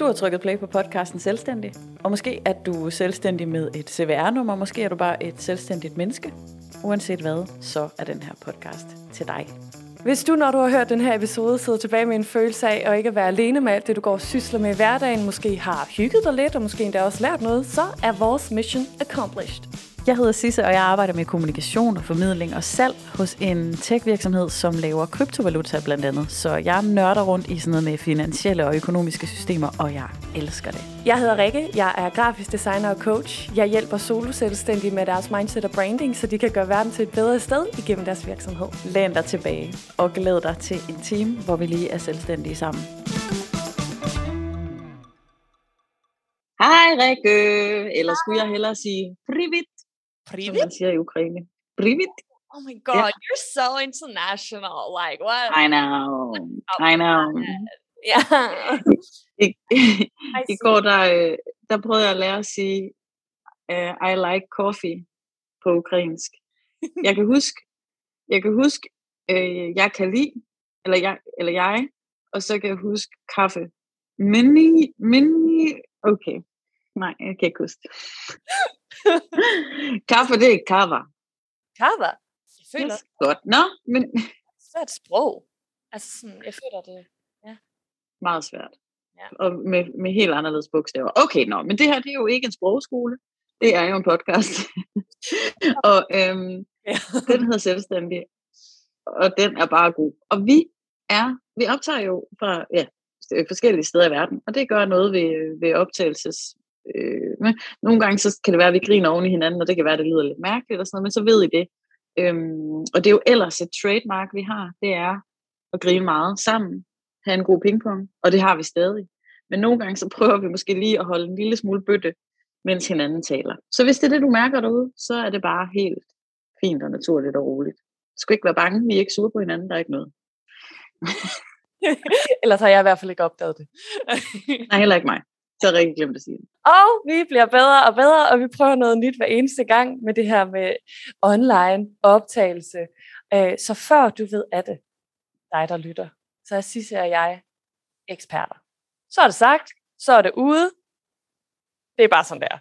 Du har trykket play på podcasten Selvstændig, og måske er du selvstændig med et CVR-nummer, måske er du bare et selvstændigt menneske. Uanset hvad, så er den her podcast til dig. Hvis du, når du har hørt den her episode, sidder tilbage med en følelse af at ikke være alene med alt det, du går og sysler med i hverdagen, måske har hygget dig lidt, og måske endda også lært noget, så er vores mission accomplished. Jeg hedder Sisse, og jeg arbejder med kommunikation og formidling og salg hos en tech-virksomhed, som laver kryptovaluta blandt andet. Så jeg nørder rundt i sådan noget med finansielle og økonomiske systemer, og jeg elsker det. Jeg hedder Rikke, jeg er grafisk designer og coach. Jeg hjælper solo-selvstændige med deres mindset og branding, så de kan gøre verden til et bedre sted igennem deres virksomhed. Læn dig tilbage og glæd dig til en time, hvor vi lige er selvstændige sammen. Hej Rikke, eller skulle jeg hellere sige privit? Som man siger i Ukraine. Privit. Oh my god, yeah. you're so international. Like what? I know. I know. Yeah. I, I går der, øh, der prøvede jeg at lære at sige, uh, I like coffee på ukrainsk. Jeg kan huske, jeg kan huske, uh, jeg kan lide, eller jeg, eller jeg, og så kan jeg huske kaffe. Mini, mini, okay. Nej, jeg kan ikke huske. Kaffe, det er kava. Kava? Jeg føler, Yes, godt. Nå, men det er et sprog. Altså sådan, jeg føler det. meget svært. Ja. Og med, med helt anderledes bogstaver. Okay, nå, men det her, det er jo ikke en sprogskole. Det er jo en podcast. og øhm, Ja. den hedder Selvstændig. Og den er bare god. Og vi er, vi optager jo fra ja, forskellige steder i verden. Og det gør noget ved, ved optagelses... Øh, men nogle gange så kan det være, at vi griner oven i hinanden, og det kan være, at det lyder lidt mærkeligt og sådan noget, men så ved I det. Øhm, og det er jo ellers et trademark, vi har. Det er at grine meget sammen have en god pingpong, og det har vi stadig. Men nogle gange så prøver vi måske lige at holde en lille smule bøtte, mens hinanden taler. Så hvis det er det, du mærker derude, så er det bare helt fint og naturligt og roligt. Du skal ikke være bange, vi er ikke sure på hinanden, der er ikke noget. Ellers har jeg i hvert fald ikke opdaget det. Nej, heller ikke mig. Så har jeg rigtig glemt at sige det. Og vi bliver bedre og bedre, og vi prøver noget nyt hver eneste gang med det her med online optagelse. Øh, Så før du ved af det, dig der lytter, så er Sisse og jeg eksperter. Så er det sagt, så er det ude. Det er bare sådan der.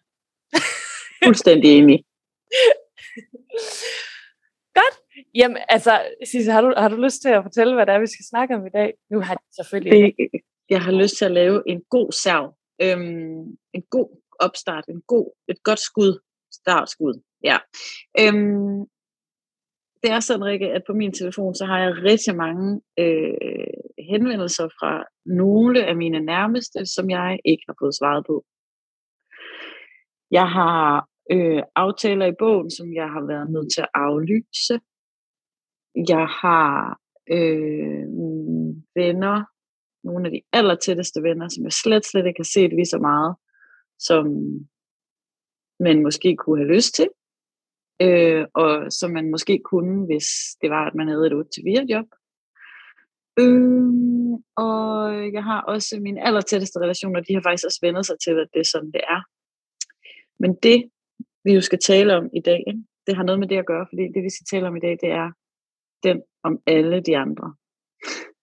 Fuldstændig enig. Godt. Jamen, altså, Sisse, har du, har du lyst til at fortælle, hvad det er, vi skal snakke om i dag? Nu har de selvfølgelig. Det, jeg har lyst til at lave en god serv. Øhm, en god opstart. En god, et godt skud. Startskud. Ja. Øhm, det er sådan, Rikke, at på min telefon, så har jeg rigtig mange øh, henvendelser fra nogle af mine nærmeste, som jeg ikke har fået svaret på. Jeg har øh, aftaler i bogen, som jeg har været nødt til at aflyse. Jeg har øh, venner, nogle af de allertætteste venner, som jeg slet, slet ikke har set lige så meget, som man måske kunne have lyst til øh, og som man måske kunne, hvis det var, at man havde et 8-4 job. Øh, og jeg har også mine allertætteste relationer, de har faktisk også vendt sig til, at det er sådan, det er. Men det, vi jo skal tale om i dag, det har noget med det at gøre, fordi det, vi skal tale om i dag, det er den om alle de andre.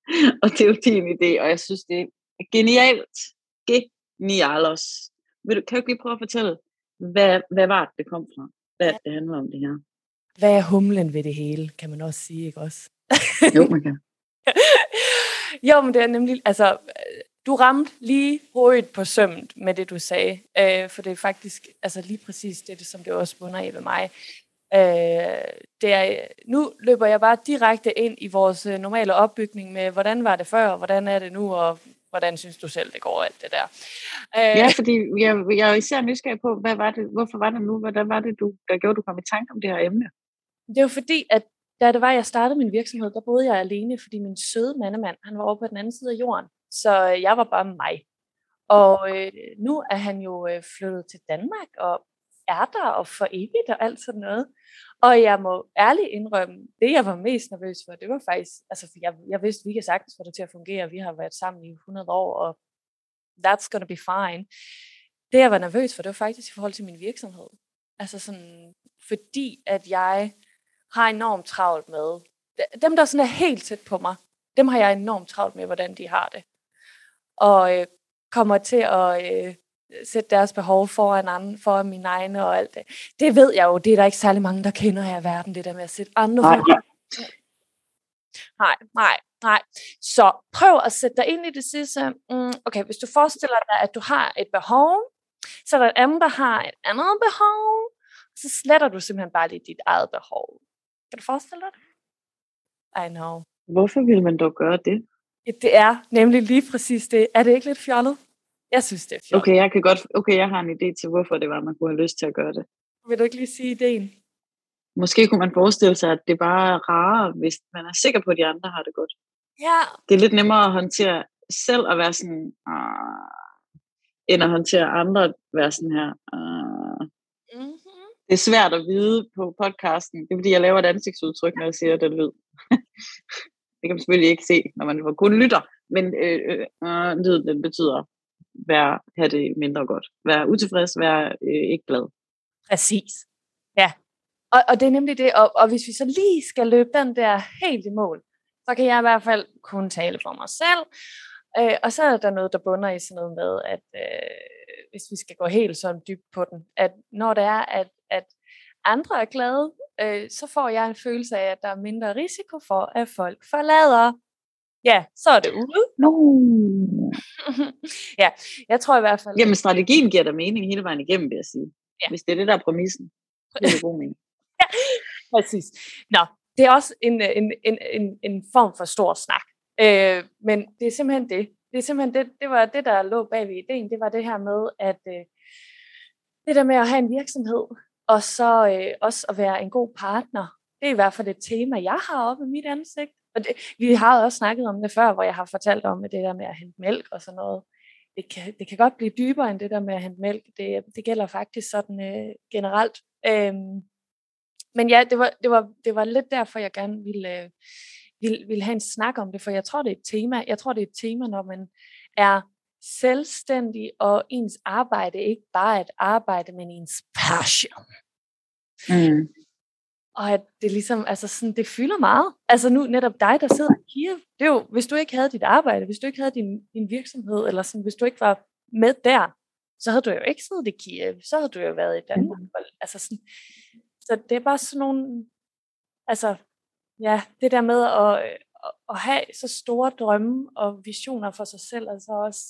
og det er jo din idé, og jeg synes, det er genialt. Genialos. Vil du, kan du ikke lige prøve at fortælle, hvad, hvad var det, det kom fra? Hvad det handler om det her? Hvad er humlen ved det hele, kan man også sige, ikke også? Jo, man kan. jo, men det er nemlig, altså, du ramte lige hovedet på sømmet med det, du sagde, øh, for det er faktisk altså lige præcis det, som det også bunder af ved mig. Øh, det er, nu løber jeg bare direkte ind i vores øh, normale opbygning med, hvordan var det før, og hvordan er det nu, og hvordan synes du selv, det går, alt det der. Øh, Ja, fordi jeg, jeg er især nysgerrig på, hvad var det, hvorfor var det nu, hvordan var det, du, der gjorde, du kom i tanke om det her emne? Det var fordi, at da det var, jeg startede min virksomhed, der boede jeg alene, fordi min søde mandemand, han var over på den anden side af jorden. Så øh, jeg var bare mig. Og øh, nu er han jo øh, flyttet til Danmark og er der og for evigt og alt sådan noget. Og jeg må ærligt indrømme, det jeg var mest nervøs for, det var faktisk, altså jeg, jeg vidste, vi kan sagtens få det til at fungere. Vi har været sammen i 100 år, og that's gonna be fine. Det jeg var nervøs for, det var faktisk i forhold til min virksomhed. Altså sådan, fordi at jeg har enormt travlt med, dem der sådan er helt tæt på mig, dem har jeg enormt travlt med, hvordan de har det. Og øh, kommer til at øh, sætte deres behov foran, anden, foran mine egne og alt det. Det ved jeg jo, det er der ikke særlig mange, der kender her i verden, det der med at sætte andre Nej. foran. Nej, nej, nej. Så prøv at sætte dig ind i det sidste. Mm, okay, hvis du forestiller dig, at du har et behov, så er der et andet, der har et andet behov, så sletter du simpelthen bare lige dit eget behov. Kan du forestille dig det? I know. Hvorfor vil man dog gøre det? Det er nemlig lige præcis det. Er det ikke lidt fjollet? Jeg synes, det er fjollet. Okay, jeg kan godt, okay, jeg har en idé til, hvorfor det var, man kunne have lyst til at gøre det. Vil du ikke lige sige ideen? Måske kunne man forestille sig, at det bare er rarere, hvis man er sikker på, at de andre har det godt. Ja. Det er lidt nemmere at håndtere selv at være sådan, ah, end at håndtere andre at være sådan her. Ah. Mm-hmm. Det er svært at vide på podcasten. Det er fordi, jeg laver et ansigtsudtryk, når jeg siger den lyd. det kan man selvfølgelig ikke se, når man kun lytter. Men øh, øh, øh, lyden den betyder, vær, have det mindre godt. Være utilfreds, være øh, ikke glad. Præcis. Ja. Og, og det er nemlig det. Og, og hvis vi så lige skal løbe den der helt i mål, så kan jeg i hvert fald kun tale for mig selv. Øh, og så er der noget, der bunder i sådan noget med, at øh, hvis vi skal gå helt sådan dybt på den, at når det er, at, at andre er glade, øh, så får jeg en følelse af, at der er mindre risiko for, at folk forlader. Ja, så er det ude. No. ja, jeg tror i hvert fald... Jamen, strategien giver da mening hele vejen igennem, vil jeg sige. Ja. Hvis det er det, der er præmissen. Det er det god mening. Præcis. Nå, det er også en, en, en, en, en form for stor snak. Øh, men det er simpelthen det. Det er simpelthen det, det var det, der lå bag ved ideen. Det var det her med, at øh, det der med at have en virksomhed, og så øh, også at være en god partner, det er i hvert fald et tema, jeg har oppe i mit ansigt. Og det, vi har også snakket om det før, hvor jeg har fortalt om det der med at hente mælk og sådan noget. Det kan, det kan godt blive dybere end det der med at hente mælk. Det, det gælder faktisk sådan øh, generelt. Øhm, men ja, det var, det, var, det var lidt derfor, jeg gerne ville, øh, ville, ville have en snak om det, for jeg tror, det er et tema. Jeg tror, det er et tema, når man er selvstændig, og ens arbejde ikke bare er et arbejde, men ens passion. Mm. Og at det ligesom, altså sådan, det fylder meget. Altså nu netop dig, der sidder i Kiev, det er jo, hvis du ikke havde dit arbejde, hvis du ikke havde din, din virksomhed, eller sådan, hvis du ikke var med der, så havde du jo ikke siddet i Kiev, så havde du jo været i Danmark. Mm. Altså sådan, så det er bare sådan nogle, altså, ja, det der med at, at, at have så store drømme og visioner for sig selv, altså også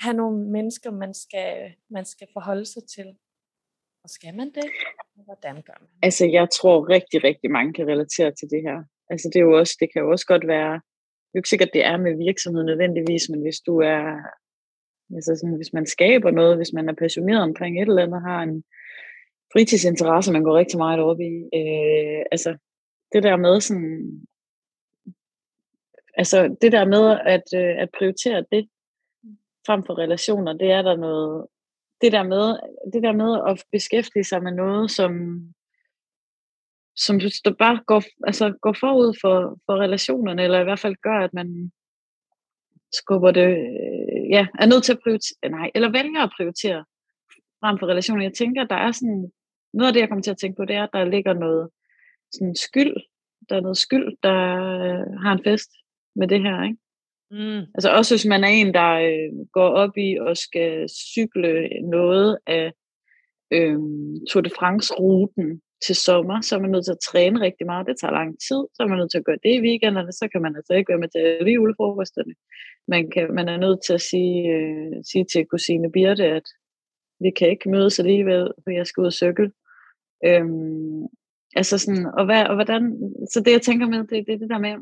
have nogle mennesker, man skal, man skal forholde sig til. Og skal man det? Og hvordan gør man det? Altså, jeg tror rigtig, rigtig mange kan relatere til det her. Altså, det, er jo også, det kan jo også godt være, det er jo ikke sikkert, det er med virksomhed nødvendigvis, men hvis du er, altså sådan, hvis man skaber noget, hvis man er passioneret omkring et eller andet, har en fritidsinteresse, man går rigtig meget op i, øh, altså, det der med sådan, altså, det der med at, øh, at prioritere det, frem for relationer, det er der noget, det der med, det der med at beskæftige sig med noget, som, som der bare går, altså går forud for, for relationerne, eller i hvert fald gør, at man skubber det, øh, ja, er nødt til at prioritere, nej, eller vælger at prioritere frem for relationer. Jeg tænker, der er sådan, noget af det, jeg kommer til at tænke på, det er, at der ligger noget sådan skyld, der er noget skyld, der øh, har en fest med det her, ikke? Mm. Altså også hvis man er en, der øh, går op i og skal cykle noget af øh, Tour de France-ruten til sommer, så er man nødt til at træne rigtig meget. Det tager lang tid, så er man nødt til at gøre det i weekenderne, så kan man altså ikke være med til alle julefrokosterne. Man, kan, man er nødt til at sige, øh, sige til kusine Birte, at vi kan ikke mødes alligevel, for jeg skal ud og cykle. Øhm, altså sådan, og, hvad, og hvordan, så det jeg tænker med, det, det det der med,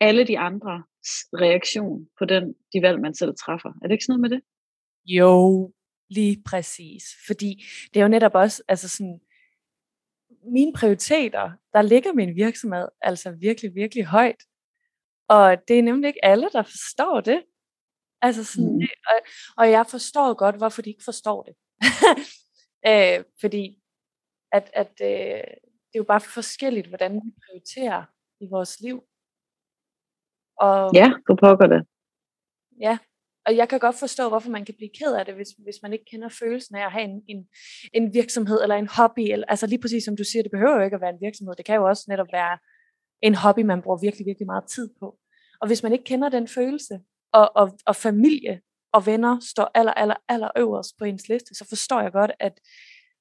alle de andre reaktion på den, de valg, man selv træffer. Er det ikke sådan noget med det? Jo, lige præcis. Fordi det er jo netop også, altså sådan, mine prioriteter, der ligger min virksomhed altså virkelig, virkelig højt. Og det er nemlig ikke alle, der forstår det. Altså sådan, mm. og, og jeg forstår godt, hvorfor de ikke forstår det. øh, fordi at, at øh, det er jo bare forskelligt, hvordan vi prioriterer i vores liv. Og, Ja, du pokker det. Ja, og jeg kan godt forstå, hvorfor man kan blive ked af det, hvis, hvis man ikke kender følelsen af at have en, en, en virksomhed eller en hobby. Eller, altså lige præcis som du siger, det behøver jo ikke at være en virksomhed. Det kan jo også netop være en hobby, man bruger virkelig, virkelig meget tid på. Og hvis man ikke kender den følelse, og, og, og familie og venner står aller, aller, aller øverst på ens liste, så forstår jeg godt, at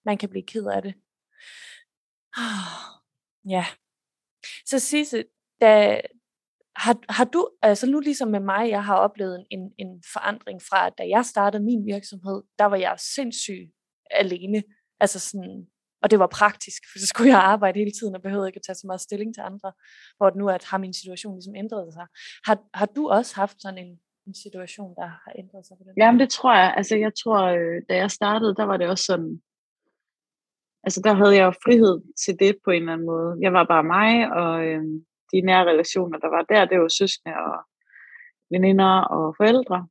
man kan blive ked af det. Ja. Så Sisse, da, har, har du, altså nu ligesom med mig, jeg har oplevet en, en forandring fra, at da jeg startede min virksomhed, der var jeg sindssyg alene. Altså sådan, og det var praktisk, for så skulle jeg arbejde hele tiden og behøvede ikke at tage så meget stilling til andre, hvor det nu at har min situation ligesom ændret sig. Har, har du også haft sådan en, en situation, der har ændret sig på den Jamen det tror jeg. Altså jeg tror, øh, da jeg startede, der var det også sådan, altså der havde jeg jo frihed til det på en eller anden måde. Jeg var bare mig, og øh, de nære relationer, der var der, det var søskende og veninder og forældre.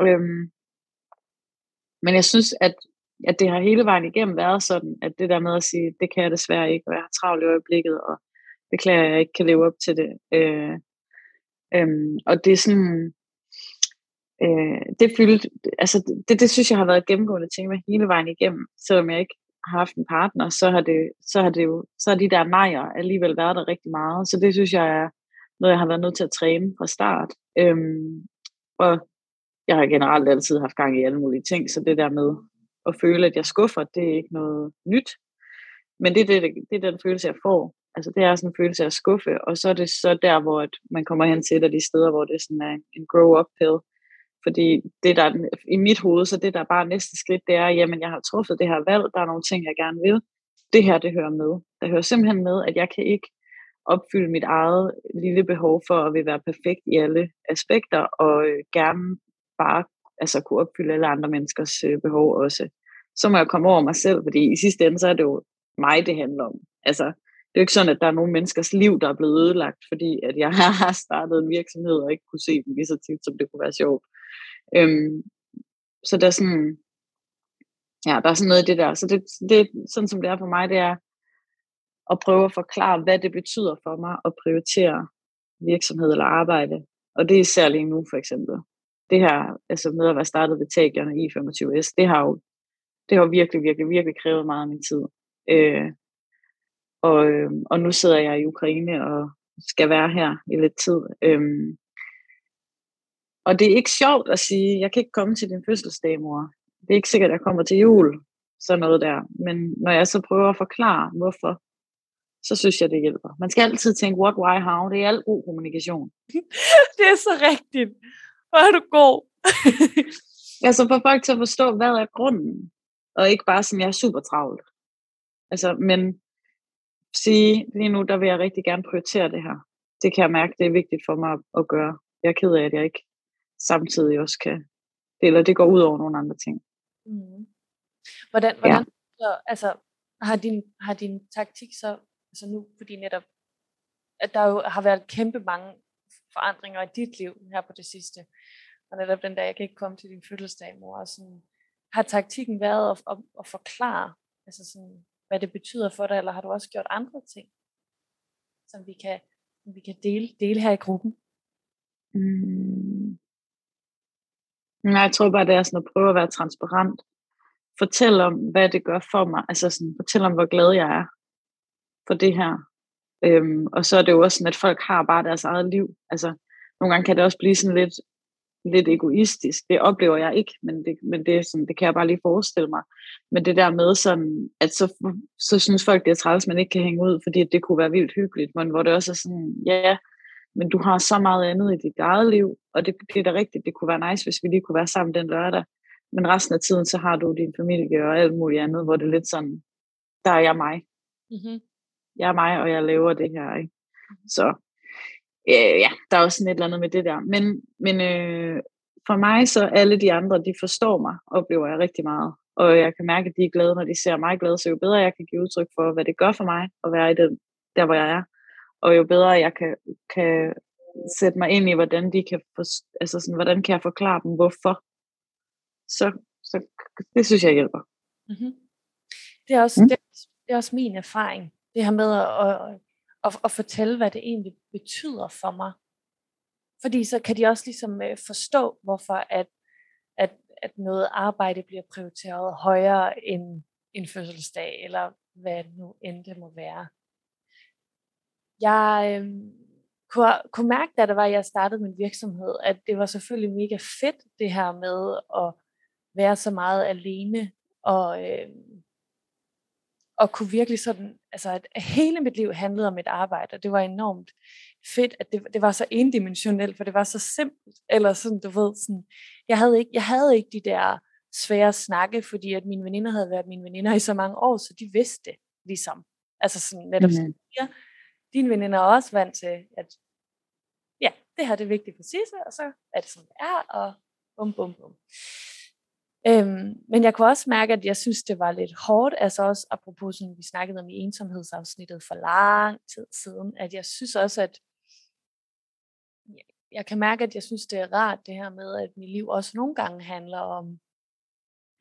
Øhm, men jeg synes, at, at det har hele vejen igennem været sådan, at det der med at sige, det kan jeg desværre ikke, og jeg har travlt i øjeblikket, og beklager, at jeg ikke kan leve op til det. Øh, øhm, og det er sådan, øh, det fyldte, altså det, det synes jeg har været et gennemgående tema hele vejen igennem, selvom jeg ikke har haft en partner, så har det, så har det jo, så har de der nejer alligevel været der rigtig meget. Så det synes jeg er noget, jeg har været nødt til at træne fra start. Øhm, og jeg har generelt altid haft gang i alle mulige ting, så det der med at føle, at jeg skuffer, det er ikke noget nyt. Men det er, det, det er den følelse, jeg får. Altså det er sådan en følelse af skuffe, og så er det så der, hvor man kommer hen til et af de steder, hvor det sådan er en grow-up pill, fordi det der i mit hoved, så det der bare næste skridt, det er, jamen jeg har truffet det her valg, der er nogle ting, jeg gerne vil. Det her, det hører med. Der hører simpelthen med, at jeg kan ikke opfylde mit eget lille behov for at vil være perfekt i alle aspekter, og øh, gerne bare altså, kunne opfylde alle andre menneskers øh, behov også. Så må jeg komme over mig selv, fordi i sidste ende, så er det jo mig, det handler om. Altså, det er jo ikke sådan, at der er nogle menneskers liv, der er blevet ødelagt, fordi at jeg har startet en virksomhed og ikke kunne se dem lige så tit, som det kunne være sjovt. Øhm, så der er sådan, ja, der er sådan noget i det der. Så det, det, sådan som det er for mig, det er at prøve at forklare, hvad det betyder for mig at prioritere virksomhed eller arbejde. Og det er især lige nu for eksempel. Det her, altså med at være startet ved Tagierne i 25S, det har jo det har virkelig, virkelig, virkelig krævet meget af min tid. Øh, og, øh, og nu sidder jeg i Ukraine og skal være her i lidt tid. Øh, og det er ikke sjovt at sige, jeg kan ikke komme til din fødselsdag, mor. Det er ikke sikkert, at jeg kommer til jul, sådan noget der. Men når jeg så prøver at forklare, hvorfor, så synes jeg, det hjælper. Man skal altid tænke, what, why, how. Det er alt god kommunikation. det er så rigtigt. Hvor er du god. altså for folk til at forstå, hvad er grunden. Og ikke bare sådan, jeg er super travlt. Altså, men sige, lige nu, der vil jeg rigtig gerne prioritere det her. Det kan jeg mærke, det er vigtigt for mig at gøre. Jeg er ked af, at jeg ikke samtidig også kan, eller det går ud over nogle andre ting. Mm. Hvordan, hvordan ja. så, altså, har din, har din taktik så, altså nu, fordi netop, at der jo har været kæmpe mange forandringer i dit liv her på det sidste, og netop den dag, jeg kan ikke komme til din fødselsdag, mor, og sådan, har taktikken været at, at, at forklare, altså sådan, hvad det betyder for dig, eller har du også gjort andre ting, som vi kan, som vi kan dele, dele her i gruppen? Mm. Nej, jeg tror bare, det er sådan at prøve at være transparent. Fortæl om, hvad det gør for mig. Altså sådan, fortæl om, hvor glad jeg er for det her. Øhm, og så er det jo også sådan, at folk har bare deres eget liv. Altså, nogle gange kan det også blive sådan lidt, lidt egoistisk. Det oplever jeg ikke, men, det, men det, er sådan, det kan jeg bare lige forestille mig. Men det der med sådan, at så, så synes folk, det er træls, man ikke kan hænge ud, fordi det kunne være vildt hyggeligt, men hvor det også er sådan, ja, men du har så meget andet i dit eget liv, og det, det er da rigtigt, det kunne være nice, hvis vi lige kunne være sammen den lørdag, men resten af tiden, så har du din familie og alt muligt andet, hvor det er lidt sådan, der er jeg mig. Mm-hmm. Jeg er mig, og jeg laver det her, ikke? Mm-hmm. Så øh, ja, der er også sådan et eller andet med det der. Men, men øh, for mig, så alle de andre, de forstår mig, oplever jeg rigtig meget. Og jeg kan mærke, at de er glade, når de ser mig glad, så jo bedre jeg kan give udtryk for, hvad det gør for mig at være i den, der, hvor jeg er og jo bedre jeg kan, kan sætte mig ind i, hvordan de kan, for, altså sådan, hvordan kan jeg forklare dem, hvorfor, så, så det synes jeg hjælper. Mm-hmm. Det, er også, mm. det, det er også min erfaring, det her med at, at, at, at fortælle, hvad det egentlig betyder for mig. Fordi så kan de også ligesom øh, forstå, hvorfor at, at, at noget arbejde bliver prioriteret højere end en fødselsdag, eller hvad nu end det må være. Jeg, øh, kunne, kunne mærke, da det var, at jeg startede min virksomhed, at det var selvfølgelig mega fedt, det her med at være så meget alene, og, øh, og kunne virkelig sådan, altså at hele mit liv handlede om mit arbejde, og det var enormt fedt, at det, det var så endimensionelt, for det var så simpelt, eller sådan, du ved, sådan, jeg havde ikke, jeg havde ikke de der svære snakke, fordi at mine veninder havde været mine veninder i så mange år, så de vidste ligesom. Altså sådan netop mm-hmm. ja, dine veninder er også vant til, at ja, det her det er vigtigt for Sisse, og så er det sådan, det er, og bum, bum, bum. Øhm, men jeg kunne også mærke, at jeg synes, det var lidt hårdt, altså også apropos, som vi snakkede om i ensomhedsafsnittet for lang tid siden, at jeg synes også, at jeg kan mærke, at jeg synes, det er rart det her med, at mit liv også nogle gange handler om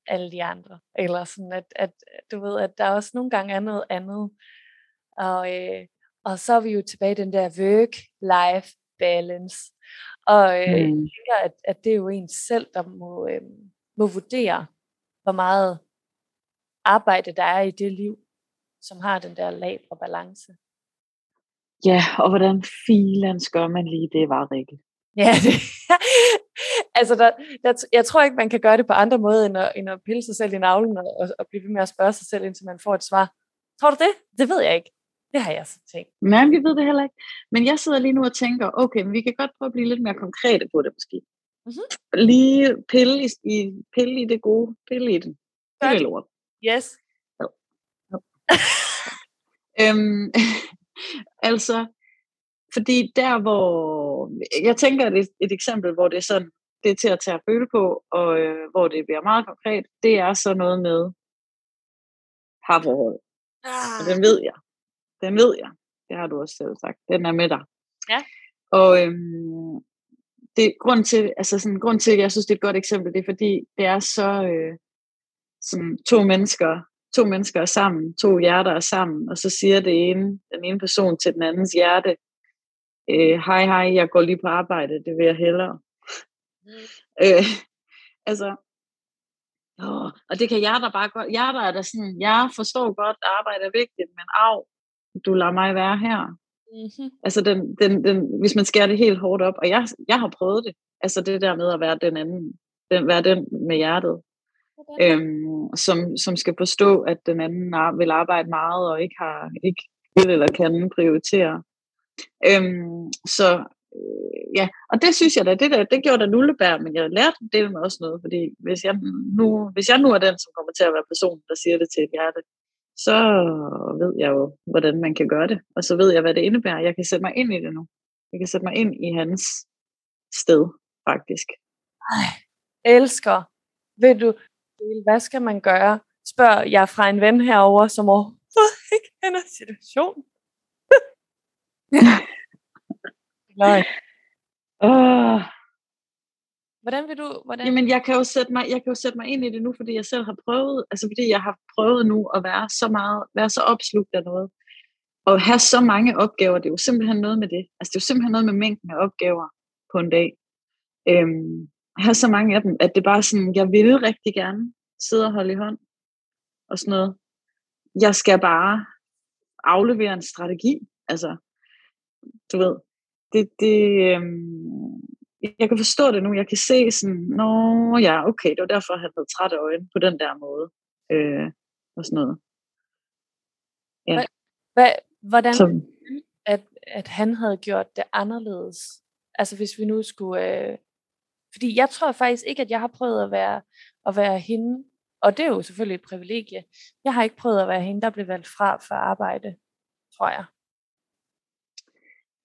alle de andre. Eller sådan, at, at du ved, at der også nogle gange er noget andet. Og, øh, og så er vi jo tilbage i den der work-life balance. Og øh, mm. jeg tænker, at, at det er jo en selv, der må, øh, må vurdere, hvor meget arbejde der er i det liv, som har den der lag og balance. Ja, og hvordan filans gør man lige det, var Rikke? Ja, det, altså der, der, jeg tror ikke, man kan gøre det på andre måder, end at, end at pille sig selv i navlen og, og, og blive ved med at spørge sig selv, indtil man får et svar. Tror du det? Det ved jeg ikke. Det har jeg så tænkt. Nej, vi ved det heller ikke. Men jeg sidder lige nu og tænker, okay, men vi kan godt prøve at blive lidt mere konkrete på det måske. Mm-hmm. Lige pille i, pille i det gode. Pille i den. Pille lort. Yes. Ja. Ja. øhm, altså, fordi der hvor, jeg tænker et, et eksempel, hvor det er sådan, det er til at tage at føle på, og øh, hvor det bliver meget konkret, det er så noget med parforhold. Ah. Og den ved jeg. Den ved jeg. Det har du også selv sagt. Den er med dig. Ja. Og øhm, det grund til, altså sådan, grund til, at jeg synes, det er et godt eksempel, det er fordi, det er så øh, sådan to mennesker, to mennesker er sammen, to hjerter er sammen, og så siger det ene, den ene person til den andens hjerte, øh, hej hej, jeg går lige på arbejde, det vil jeg hellere. Mm. Øh, altså, åh, og det kan hjerter bare godt, hjerter er der sådan, jeg forstår godt, at arbejde er vigtigt, men af, du lader mig være her. Mm-hmm. Altså, den, den, den, hvis man skærer det helt hårdt op, og jeg, jeg har prøvet det, altså det der med at være den anden, den, være den med hjertet, okay. øhm, som, som skal forstå, at den anden vil arbejde meget, og ikke har ikke vil eller kan prioritere. Øhm, så øh, ja, og det synes jeg da, det, der, det gjorde der nullebær, men jeg lærte det med også noget, fordi hvis jeg, nu, hvis jeg nu er den, som kommer til at være personen, der siger det til et hjerte, så ved jeg jo, hvordan man kan gøre det, og så ved jeg, hvad det indebærer. Jeg kan sætte mig ind i det nu. Jeg kan sætte mig ind i hans sted, faktisk. Ej, elsker. Ved du, hvad skal man gøre? Spørger jeg fra en ven herover, som overhovedet ikke kender situationen. Nej. Uh, hvordan vil du... Hvordan? Jamen, jeg kan, jo sætte mig, jeg kan jo sætte mig ind i det nu, fordi jeg selv har prøvet, altså fordi jeg har prøvet nu at være så meget, være så opslugt af noget, og have så mange opgaver, det er jo simpelthen noget med det. Altså, det er jo simpelthen noget med mængden af opgaver på en dag. Øhm, have så mange af dem, at det bare sådan, jeg vil rigtig gerne sidde og holde i hånd, og sådan noget. Jeg skal bare aflevere en strategi, altså, du ved, det, det, øhm, jeg kan forstå det nu. Jeg kan se sådan, nå ja, okay, det var derfor, han havde trætte øjne på den der måde. Øh, og sådan noget. Ja. Hvad, hvordan, Så, at, at han havde gjort det anderledes? Altså hvis vi nu skulle... Øh, fordi jeg tror faktisk ikke, at jeg har prøvet at være, at være hende, og det er jo selvfølgelig et privilegie. Jeg har ikke prøvet at være hende, der blev valgt fra for arbejde, tror jeg.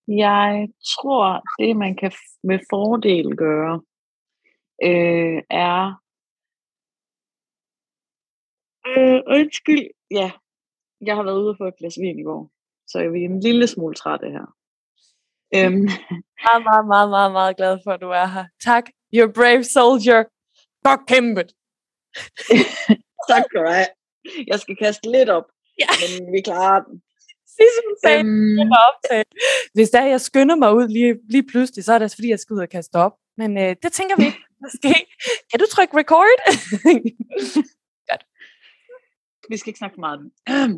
Jeg tror, det man kan med fordel gøre, øh, er... Øh, undskyld, ja. Jeg har været ude for et glas vin i går, så jeg er en lille smule træt her. Øhm. meget, meget, meget, meget, meget glad for, at du er her. Tak, you're brave soldier. Godt kæmpet. tak det. Jeg skal kaste lidt op, ja. men vi klarer den. Sissel sagde, øhm, optage. Hvis der jeg skynder mig ud lige, lige pludselig, så er det fordi, jeg skal ud og kaste op. Men øh, det tænker vi ikke, måske. Kan du trykke record? godt. Vi skal ikke snakke meget.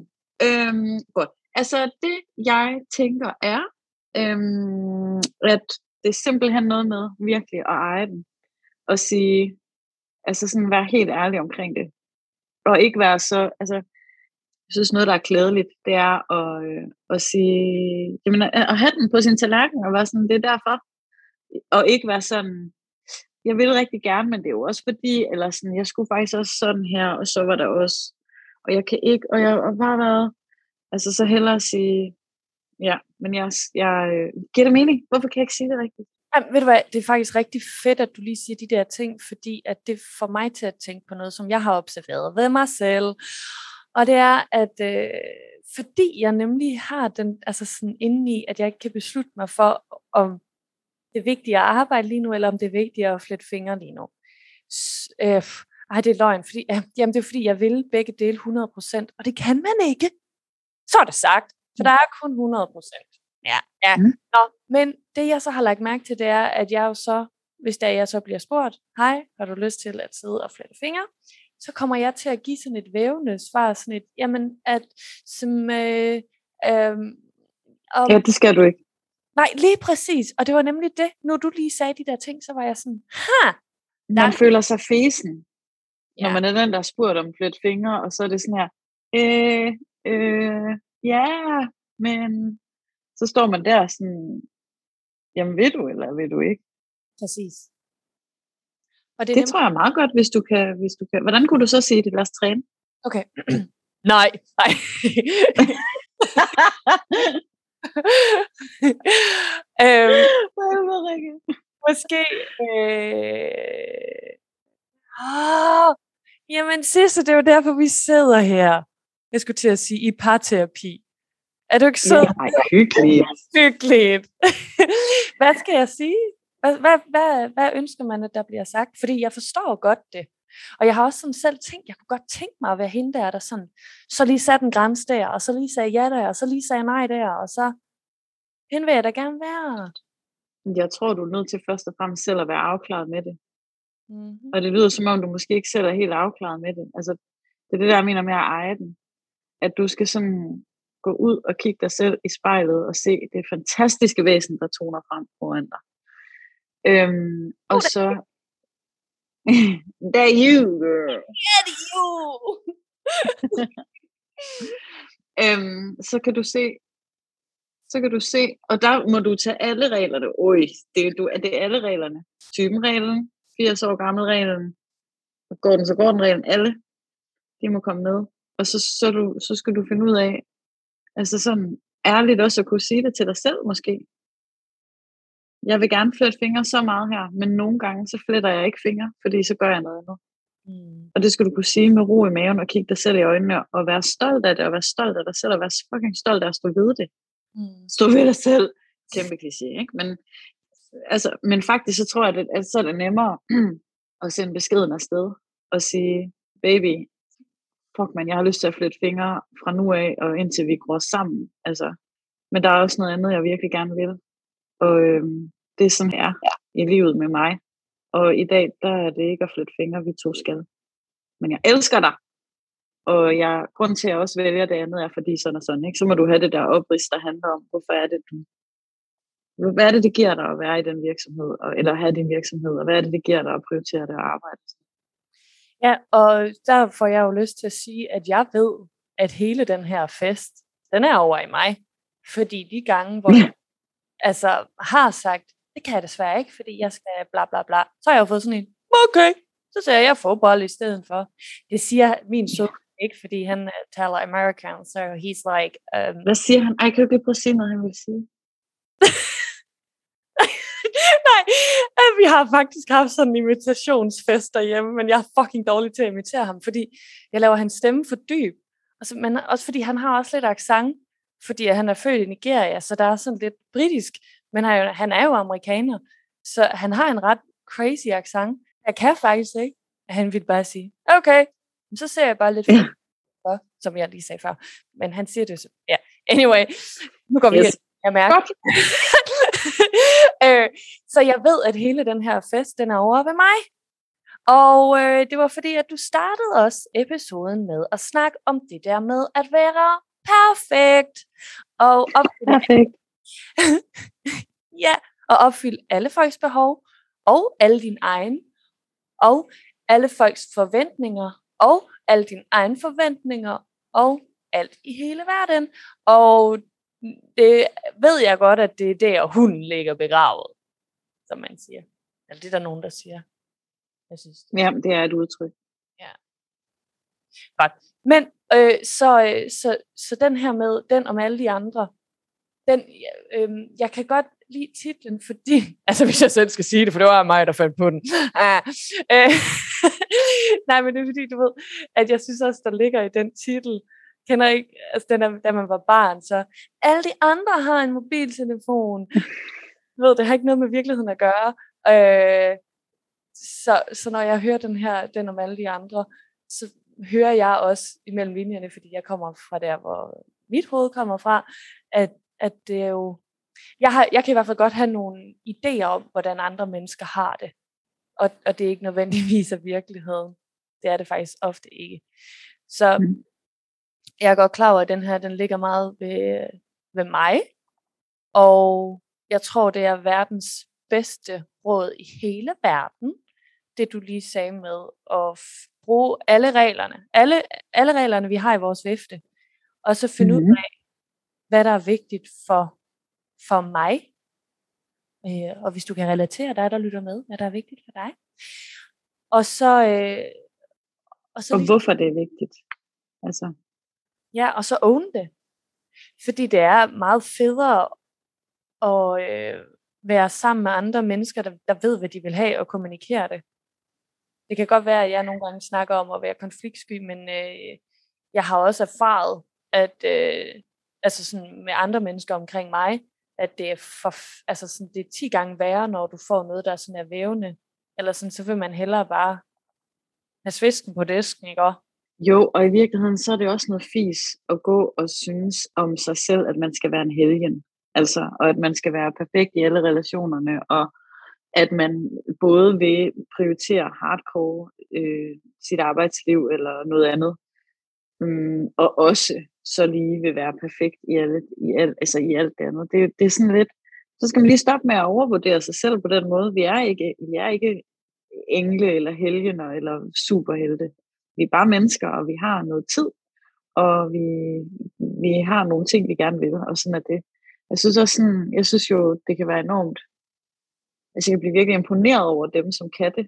øhm, godt. Altså, det jeg tænker er, øhm, at det er simpelthen noget med virkelig at eje den. Og sige, altså sådan være helt ærlig omkring det. Og ikke være så, altså, jeg synes noget, der er klædeligt, det er at, øh, at sige, jamen, at, at have den på sin tallerken, og være sådan, det er derfor. Og ikke være sådan, jeg vil rigtig gerne, men det er jo også fordi, eller sådan, jeg skulle faktisk også sådan her, og så var der også, og jeg kan ikke, og jeg har bare været, altså så hellere sige, ja, men jeg, jeg øh, giver det mening, hvorfor kan jeg ikke sige det rigtigt? Jamen, ved du hvad, det er faktisk rigtig fedt, at du lige siger de der ting, fordi at det får mig til at tænke på noget, som jeg har observeret ved mig selv. Og det er, at øh, fordi jeg nemlig har den, altså sådan indeni, at jeg ikke kan beslutte mig for, om det er vigtigt at arbejde lige nu, eller om det er vigtigt at flette fingre lige nu. S- øh, ej, det er løgn, fordi, ja, jamen det er fordi, jeg vil begge dele 100%, og det kan man ikke. Så er det sagt, for der er kun 100%. Ja, ja. Mm. Nå, men det jeg så har lagt mærke til, det er, at jeg jo så, hvis der jeg så bliver spurgt, hej, har du lyst til at sidde og flette fingre? Så kommer jeg til at give sådan et vævende svar, sådan et, jamen, at som, øh, øh, om, Ja, det skal du ikke. nej, lige præcis, og det var nemlig det, når du lige sagde de der ting, så var jeg sådan, ha, Man Der- føler sig fesen, når Ja. man er den, der har spurgt om flet fingre, og så er det sådan her, øh, øh, ja, men så står man der sådan, jamen vil du, eller vil du ikke? præcis. Og det, Det tror jeg er meget godt, hvis du kan. Hvis du kan. Hvordan kunne du så sige det? Lad os træne. Okay. nej, nej. øhm, måske... Øh... Oh, jamen, sidste, det er jo derfor, vi sidder her. Jeg skulle til at sige, i parterapi. Er du ikke så Nej, hyggeligt. hyggeligt? hvad skal jeg sige? Hvad, hvad, hvad, hvad ønsker man, at der bliver sagt? Fordi jeg forstår godt det. Og jeg har også sådan selv tænkt, jeg kunne godt tænke mig at være hende der, der sådan, så lige satte en grænse der, og så lige sagde ja der, og så lige sagde nej der, og så, hende vil jeg da gerne være. Jeg tror, du er nødt til først og fremmest selv at være afklaret med det. Mm-hmm. Og det lyder som om, du måske ikke selv er helt afklaret med det. Altså, det er det der, jeg mener med at eje den. At du skal sådan gå ud og kigge dig selv i spejlet og se det fantastiske væsen, der toner frem foran dig. Øhm, og så... There you, girl. øhm, så kan du se, så kan du se, og der må du tage alle reglerne. Oj, det er, du, det er alle reglerne. Typenreglen, 80 år gammel reglen, og går den, så går den reglen. Alle, de må komme med. Og så, så, du, så skal du finde ud af, altså sådan ærligt også at kunne sige det til dig selv måske. Jeg vil gerne flette fingre så meget her, men nogle gange så fletter jeg ikke fingre, fordi så gør jeg noget andet. Mm. Og det skal du kunne sige med ro i maven og kigge dig selv i øjnene og være stolt af det, og være stolt af dig selv, og være fucking stolt af at stå ved det. Mm. Stå ved dig selv. Kæmpe kliché, ikke? Men, altså, men faktisk så tror jeg, at, at så er det nemmere at sende beskeden afsted og sige, baby, fuck man, jeg har lyst til at flytte fingre fra nu af, og indtil vi går sammen. Altså, men der er også noget andet, jeg virkelig gerne vil. Og øhm, det er sådan her i livet med mig. Og i dag, der er det ikke at flytte fingre, vi to skal. Men jeg elsker dig. Og jeg, grund til, at jeg også vælger det andet, er fordi sådan og sådan. Ikke? Så må du have det der oprids, der handler om, hvorfor er det, du... Hvad er det, det giver dig at være i den virksomhed, og, eller have din virksomhed, og hvad er det, det giver dig at prioritere det og arbejde? Ja, og der får jeg jo lyst til at sige, at jeg ved, at hele den her fest, den er over i mig. Fordi de gange, hvor jeg altså, har sagt, det kan jeg desværre ikke, fordi jeg skal bla bla bla, så har jeg jo fået sådan en, okay, så ser jeg fodbold i stedet for. Det siger min søn ikke, fordi han uh, taler American, so he's like, um, Hvad siger han? Ej, kan du ikke prøve at sige noget, han vil sige? Nej, øh, vi har faktisk haft sådan en imitationsfest derhjemme, men jeg er fucking dårlig til at imitere ham, fordi jeg laver hans stemme for dyb. Og så, men også fordi han har også lidt accent, fordi han er født i Nigeria, så der er sådan lidt britisk, men han er jo, han er jo amerikaner, så han har en ret crazy accent. Jeg kan faktisk ikke, at han vil bare sige, okay, så ser jeg bare lidt Ja. for, som jeg lige sagde før. Men han siger det så, ja. Anyway, nu går vi Yes. Jeg mærker. Øh, så jeg ved, at hele den her fest, den er over ved mig. Og øh, det var fordi, at du startede også episoden med at snakke om det der med at være perfekt. Og op til Perfekt. ja, og opfylde alle folks behov, og alle dine egne, og alle folks forventninger, og alle dine egne forventninger, og alt i hele verden. Og det ved jeg godt, at det er der, hunden ligger begravet, som man siger. Eller det er der nogen, der siger. Jeg synes. Ja, det er et udtryk. Godt. Men øh, så, øh, så, så den her med, den om alle de andre, den, øh, jeg kan godt lide titlen, fordi, altså hvis jeg selv skal sige det, for det var mig, der fandt på den. Ah, øh, nej, men det er fordi, du ved, at jeg synes også, der ligger i den titel, kender ikke, altså den er, da man var barn, så alle de andre har en mobiltelefon. Du ved, det har ikke noget med virkeligheden at gøre. Øh, så, så når jeg hører den her, den om alle de andre, så hører jeg også imellem linjerne, fordi jeg kommer fra der, hvor mit hoved kommer fra, at, at det er jo, jeg, har, jeg kan i hvert fald godt have nogle idéer om, hvordan andre mennesker har det. Og, og det er ikke nødvendigvis af virkeligheden. Det er det faktisk ofte ikke. Så Mm. jeg er godt klar over, at den her, den ligger meget ved, ved mig. Og jeg tror, det er verdens bedste råd i hele verden, det du lige sagde med at bruge alle reglerne, alle, alle reglerne, vi har i vores vifte, og så finde mm-hmm. ud Mhm. af, hvad der er vigtigt for, for mig. Øh, og hvis du kan relatere dig, der lytter med, hvad der er vigtigt for dig. Og så, øh, og så Og ligesom- hvorfor det er vigtigt. Altså, Ja, og så own det. Fordi det er meget federe at øh, være sammen med andre mennesker, der, der ved, hvad de vil have, og kommunikere det. Det kan godt være, at jeg nogle gange snakker om at være konfliktsky, men øh, jeg har også erfaret, at øh, altså sådan med andre mennesker omkring mig, at det er, for, altså sådan, det er 10 gange værre, når du får noget, der sådan er vævende. Eller sådan, så vil man hellere bare have svisken på disken, ikke? også? jo, og i virkeligheden, så er det også noget fis at gå og synes om sig selv, at man skal være en helgen. Altså, og at man skal være perfekt i alle relationerne, og at man både vil prioritere hardcore øh, sit arbejdsliv eller noget andet, mm, og også så lige vil være perfekt i, alt, i, alt, altså i alt det andet. Det, det er sådan lidt, så skal man lige stoppe med at overvurdere sig selv på den måde. Vi er ikke, vi er ikke engle eller helgener eller superhelte. Vi er bare mennesker, og vi har noget tid, og vi, vi har nogle ting, vi gerne vil, og sådan er det. Jeg synes også sådan, jeg synes jo, det kan være enormt, altså jeg kan blive virkelig imponeret over dem, som kan det.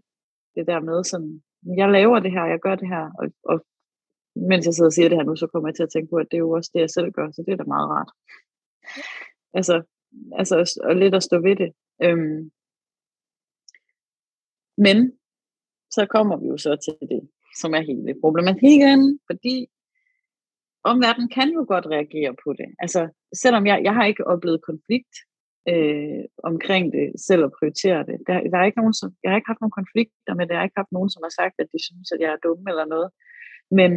Det der med sådan, jeg laver det her, jeg gør det her, og, og mens jeg sidder og siger det her nu, så kommer jeg til at tænke på, at det er jo også det, jeg selv gør, så det er da meget rart. Altså, altså og lidt at stå ved det. Øhm, men så kommer vi jo så til det, som er hele problematikken, fordi omverdenen kan jo godt reagere på det. Altså, selvom jeg, jeg har ikke oplevet konflikt øh, omkring det, selv at prioritere det. Der, der er ikke nogen, som, jeg har ikke haft nogen konflikter med det, jeg har ikke haft nogen, som har sagt, at de synes, at jeg er dum eller noget. Men,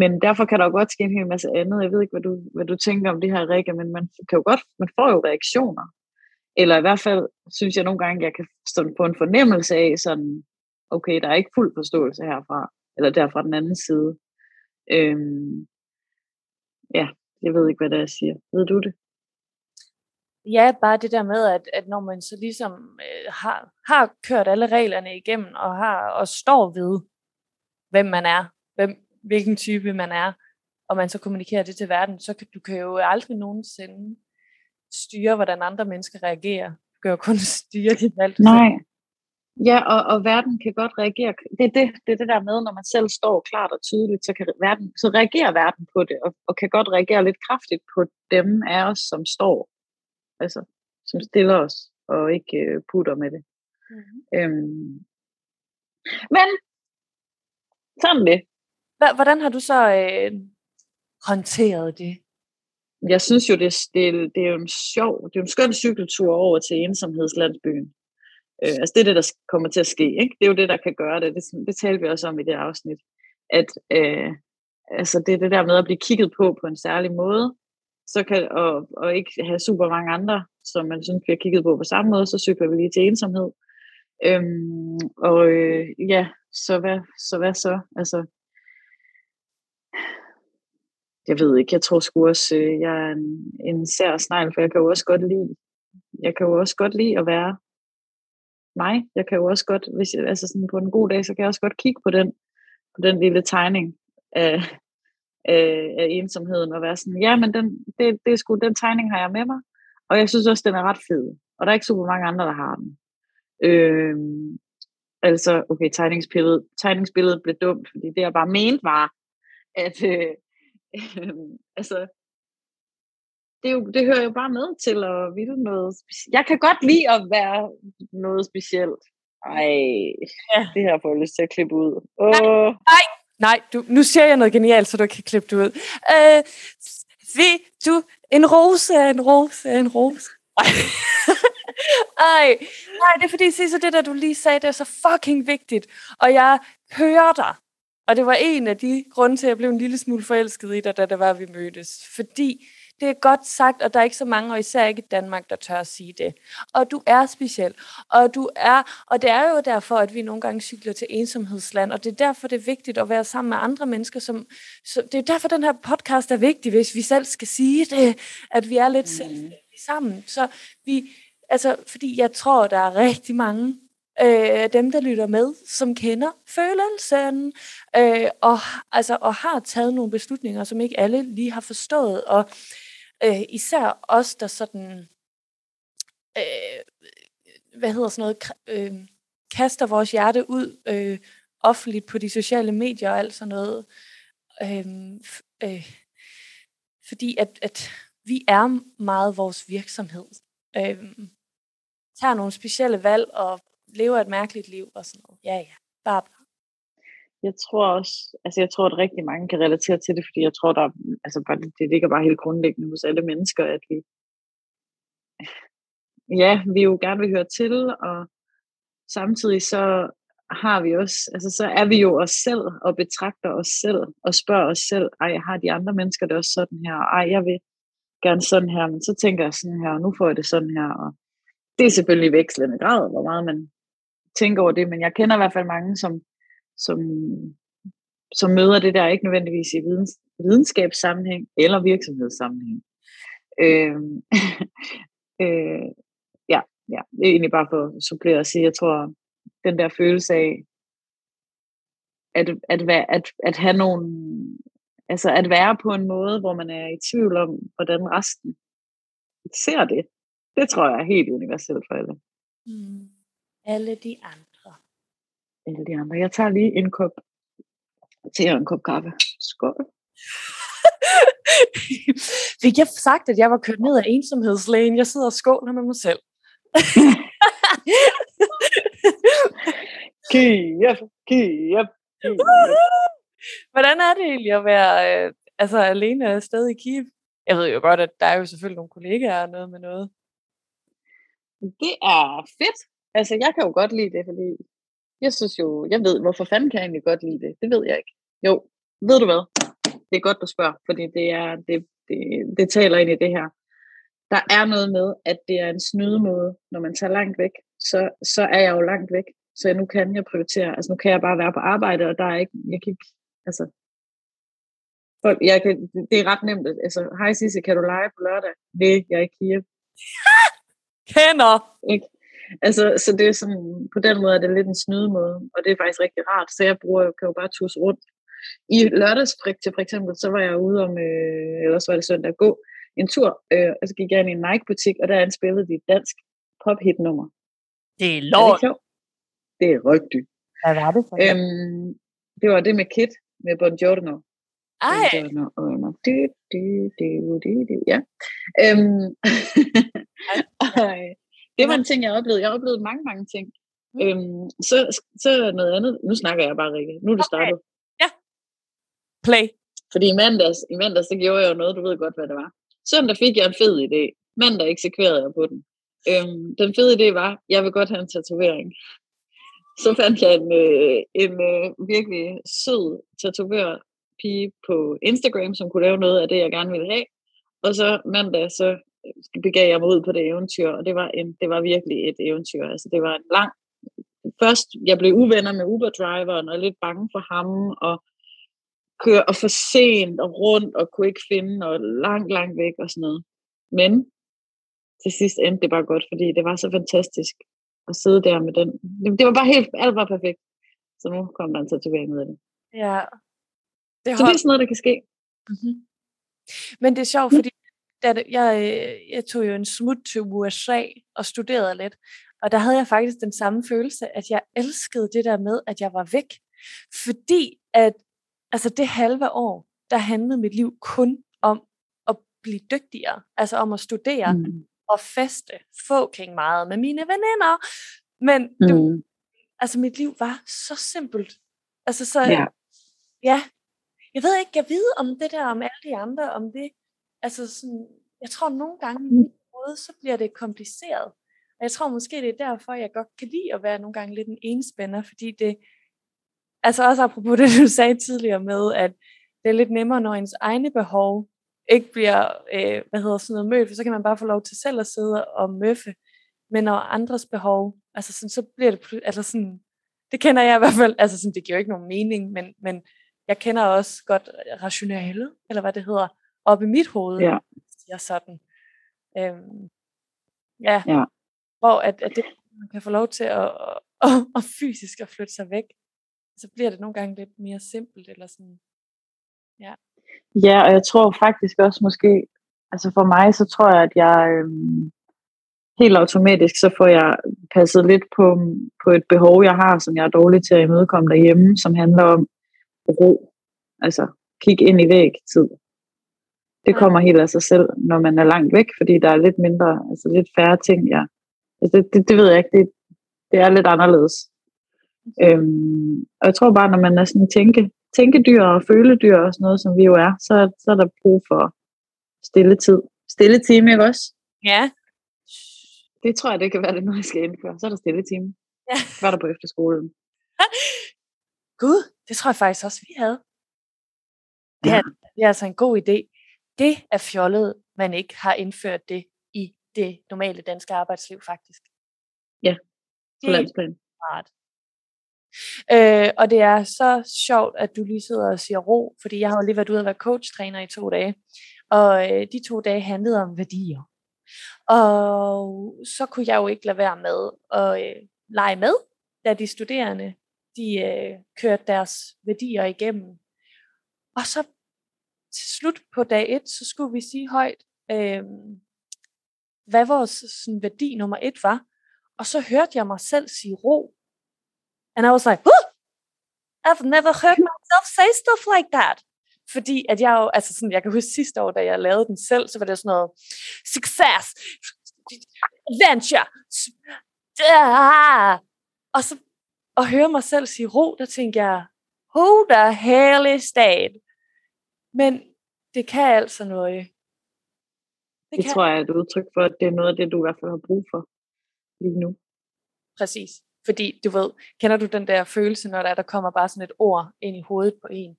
men derfor kan der jo godt ske en hel masse andet. Jeg ved ikke, hvad du, hvad du tænker om det her, Rikke, men man kan jo godt, man får jo reaktioner. Eller i hvert fald synes jeg nogle gange, jeg kan stå på en fornemmelse af sådan, okay, der er ikke fuld forståelse herfra, eller derfra den anden side. Øhm, ja, jeg ved ikke, hvad det er, jeg siger. Ved du det? Ja, bare det der med, at, at når man så ligesom øh, har, har kørt alle reglerne igennem, og har og står ved, hvem man er, hvem, hvilken type man er, og man så kommunikerer det til verden, så kan du kan jo aldrig nogensinde styre, hvordan andre mennesker reagerer. Du kan jo kun styre dit valg. Nej. Ja, og, og verden kan godt reagere. Det er det, det er det der med, når man selv står klart og tydeligt, så, kan verden, så reagerer verden på det, og, og kan godt reagere lidt kraftigt på dem af os, som står, altså som stiller os, og ikke øh, putter med det. Mhm. Øhm. Men, sådan det. Hva- Hvordan har du så øh, håndteret det? Jeg synes jo, det, det, det er jo en sjov, det er jo en skøn cykeltur over til ensomhedslandsbyen. Øh, altså det er det, der kommer til at ske. Ikke? Det er jo det, der kan gøre det. Det, det talte vi også om i det afsnit. At øh, altså det er det der med at blive kigget på på en særlig måde, så kan, og, og ikke have super mange andre, som man synes bliver kigget på på samme måde, så cykler vi lige til ensomhed. Øhm, og øh, ja, så hvad, så hvad så? Altså, jeg ved ikke, jeg tror sgu også, øh, jeg er en, en sær snegl, for jeg kan jo også godt lide, jeg kan jo også godt lide at være mig. Jeg kan jo også godt, hvis jeg, altså sådan på en god dag, så kan jeg også godt kigge på den, på den lille tegning af, af, af ensomheden og være sådan, ja, men den, det, det er sgu, den tegning har jeg med mig, og jeg synes også, den er ret fed. Og der er ikke super mange andre, der har den. Øh, altså, okay, tegningsbilledet, tegningsbilledet blev dumt, fordi det jeg bare mente var, at øh, øh, altså, det, er jo, det hører jo bare med til at ville noget specielt. Jeg kan godt lide at være noget specielt. Ej, ja. det her får jeg lyst til at klippe ud. Oh. Nej, nej, nej du, nu siger jeg noget genialt, så du kan klippe det ud. Øh, se, du, en rose er en rose er en rose. Ej, nej, det er fordi, så det der, du lige sagde, det er så fucking vigtigt. Og jeg hører dig. Og det var en af de grunde til, at jeg blev en lille smule forelsket i dig, da det var, vi mødtes. Fordi det er godt sagt, og der er ikke så mange, og især ikke i Danmark, der tør at sige det. Og du er speciel. Og, du er, og det er jo derfor, at vi nogle gange cykler til ensomhedsland, og det er derfor, det er vigtigt at være sammen med andre mennesker. Som, så det er derfor, den her podcast er vigtig, hvis vi selv skal sige det, at vi er lidt mm. selvstændige sammen. Så vi, altså, fordi jeg tror, der er rigtig mange øh, dem, der lytter med, som kender følelsen, øh, og, altså, og har taget nogle beslutninger, som ikke alle lige har forstået. Og øh, især os, der sådan, øh, hvad hedder sådan noget, øh, kaster vores hjerte ud øh, offentligt på de sociale medier og alt sådan noget. Øh, øh, fordi at, at vi er meget vores virksomhed. Øh, tager nogle specielle valg og lever et mærkeligt liv og sådan noget. Ja, ja. Bare, bare. Jeg tror også, altså jeg tror, at rigtig mange kan relatere til det, fordi jeg tror, der, altså bare, det ligger bare helt grundlæggende hos alle mennesker, at vi, ja, vi jo gerne vil høre til, og samtidig så har vi også, altså så er vi jo os selv, og betragter os selv, og spørger os selv, ej, har de andre mennesker det også sådan her, ej, jeg vil gerne sådan her, men så tænker jeg sådan her, og nu får jeg det sådan her, og det er selvfølgelig i vekslende grad, hvor meget man tænker over det, men jeg kender i hvert fald mange, som, som, som møder det der ikke nødvendigvis i videns, videnskabssammenhæng eller virksomhedssammenhæng. Øh, øh, ja, ja, det er egentlig bare for at supplere at sige, jeg tror, den der følelse af, at, at, at, at have nogle, altså at være på en måde, hvor man er i tvivl om, hvordan resten ser det, det tror jeg er helt universelt for alle. Mm alle de andre. Alle de andre. Jeg tager lige en kop te og en kop kaffe. Skål. Fik jeg sagt, at jeg var kørt ned af ensomhedslægen? Jeg sidder og skåler med mig selv. Kiev, Kiev, Kiev. Hvordan er det egentlig at være øh, altså, alene afsted i Kiev? Jeg ved jo godt, at der er jo selvfølgelig nogle kollegaer og noget med noget. Det er fedt. Altså, jeg kan jo godt lide det, fordi jeg synes jo, jeg ved, hvorfor fanden kan jeg egentlig godt lide det? Det ved jeg ikke. Jo, ved du hvad? Det er godt, du spørger, fordi det, er, det, det, det taler ind i det her. Der er noget med, at det er en snydemåde, når man tager langt væk, så, så er jeg jo langt væk. Så nu kan jeg prioritere, altså nu kan jeg bare være på arbejde, og der er ikke, jeg kan ikke, altså, folk, jeg kan, det er ret nemt, altså, hej Sisse, kan du lege på lørdag? Nej, jeg er ikke Kiev. Kender! Ikke? Altså, så det er sådan, på den måde er det lidt en snydemåde, og det er faktisk rigtig rart, så jeg bruger, kan jo bare tusse rundt. I lørdagsfrik til for eksempel, så var jeg ude om, øh, ellers var det søndag, at gå en tur, øh, og så gik jeg ind i en Nike-butik, og der indspillede de et dansk pop-hit-nummer. Det er lort. Er det, det er rigtigt. Hvad var det for øhm, Det var det med Kid, med Bon Giorno. Ej! Du, du, du, du, du, ja. Øhm, det var en ting, jeg oplevede. Jeg oplevede mange, mange ting. Mm. Øhm, så, så noget andet. Nu snakker jeg bare, Rikke. Nu er det okay. startet. Ja. Play. Fordi i mandags, i mandags, så gjorde jeg jo noget, du ved godt, hvad det var. Søndag fik jeg en fed idé. Mandag eksekverede jeg på den. Øhm, den fede idé var, jeg vil godt have en tatovering. Så fandt jeg en, øh, en øh, virkelig sød tatovør pige på Instagram, som kunne lave noget af det, jeg gerne ville have. Og så mandag, så begav jeg mig ud på det eventyr, og det var, en, det var virkelig et eventyr. Altså, det var en lang... Først, jeg blev uvenner med Uber-driveren, og lidt bange for ham, og køre og for sent og rundt og kunne ikke finde og langt, langt væk og sådan noget. Men til sidst endte det bare godt, fordi det var så fantastisk at sidde der med den. Det, det var bare helt, alt var perfekt. Så nu kom der en tatovering ud af det. Ja. Det Så det er sådan noget, der kan ske. Mm-hmm. Men det er sjovt, fordi da det, jeg, øh, jeg tog jo en smut til USA og studerede lidt, og der havde jeg faktisk den samme følelse, at jeg elskede det der med, at jeg var væk. Fordi at altså det halve år, der handlede mit liv kun om at blive dygtigere, altså om at studere mm. og feste, fucking meget med mine veninder. Men mm. det, altså mit liv var så simpelt. Altså så, ja. ja, jeg ved ikke, jeg ved om det der, om alle de andre, om det, altså sådan, jeg tror nogle gange i mit måde, så bliver det kompliceret. Og jeg tror måske, det er derfor, jeg godt kan lide at være nogle gange lidt en enspænder, fordi det, altså også apropos det, du sagde tidligere med, at det er lidt nemmere, når ens egne behov ikke bliver, øh, hvad hedder sådan noget, mødt, for så kan man bare få lov til selv at sidde og møffe. Men når andres behov, altså sådan, så bliver det, altså sådan, det kender jeg i hvert fald, altså sådan, det giver jo ikke nogen mening, men, men jeg kender også godt rationale, eller hvad det hedder, op i mit hoved, ja. siger sådan. Øhm, ja. ja, hvor at, at det, man kan få lov til at, at, at, at fysisk at flytte sig væk, så bliver det nogle gange lidt mere simpelt, eller sådan, ja. Ja, og jeg tror faktisk også måske, altså for mig, så tror jeg, at jeg øhm, helt automatisk, så får jeg passet lidt på, på et behov, jeg har, som jeg er dårlig til at imødekomme derhjemme, som handler om ro. Altså, kig ind i væg tid. Det kommer helt af sig selv, når man er langt væk, fordi der er lidt mindre, altså lidt færre ting, ja. Altså det, det, det ved jeg ikke, det, det er lidt anderledes. Øhm, og jeg tror bare, når man er sådan tænke, tænkedyr og føledyr og sådan noget, som vi jo er, så, så er der brug for stille tid. Stille time, ikke også? Ja. Det tror jeg, det kan være det, når jeg skal indføre. Så er der stille time. Ja. Var der på efterskolen. Gud, det tror jeg faktisk også, vi havde. Det er, det er altså en god idé. Det er fjollet, man ikke har indført det i det normale danske arbejdsliv, faktisk. Ja, på landsplan. Smart. Øh, og det er så sjovt, at du lige sidder og siger ro, fordi jeg har jo lige været ude og være coach-træner i to dage, og øh, de to dage handlede om værdier. Og så kunne jeg jo ikke lade være med at øh, lege med, da de studerende de øh, kørte deres værdier igennem. Og så til slut på dag et, så skulle vi sige højt, øh, hvad vores sådan, værdi nummer et var. Og så hørte jeg mig selv sige ro. And I was like, oh, I've never heard myself say stuff like that. Fordi at jeg jo, altså sådan, jeg kan huske sidste år, da jeg lavede den selv, så var det sådan noget, success, adventure, og så at høre mig selv sige ro, der tænker jeg, who the hell is that? Men det kan altså noget. Det, det kan. tror jeg er et udtryk for, at det er noget af det, du i hvert fald har brug for lige nu. Præcis. Fordi du ved, kender du den der følelse, når der, der kommer bare sådan et ord ind i hovedet på en?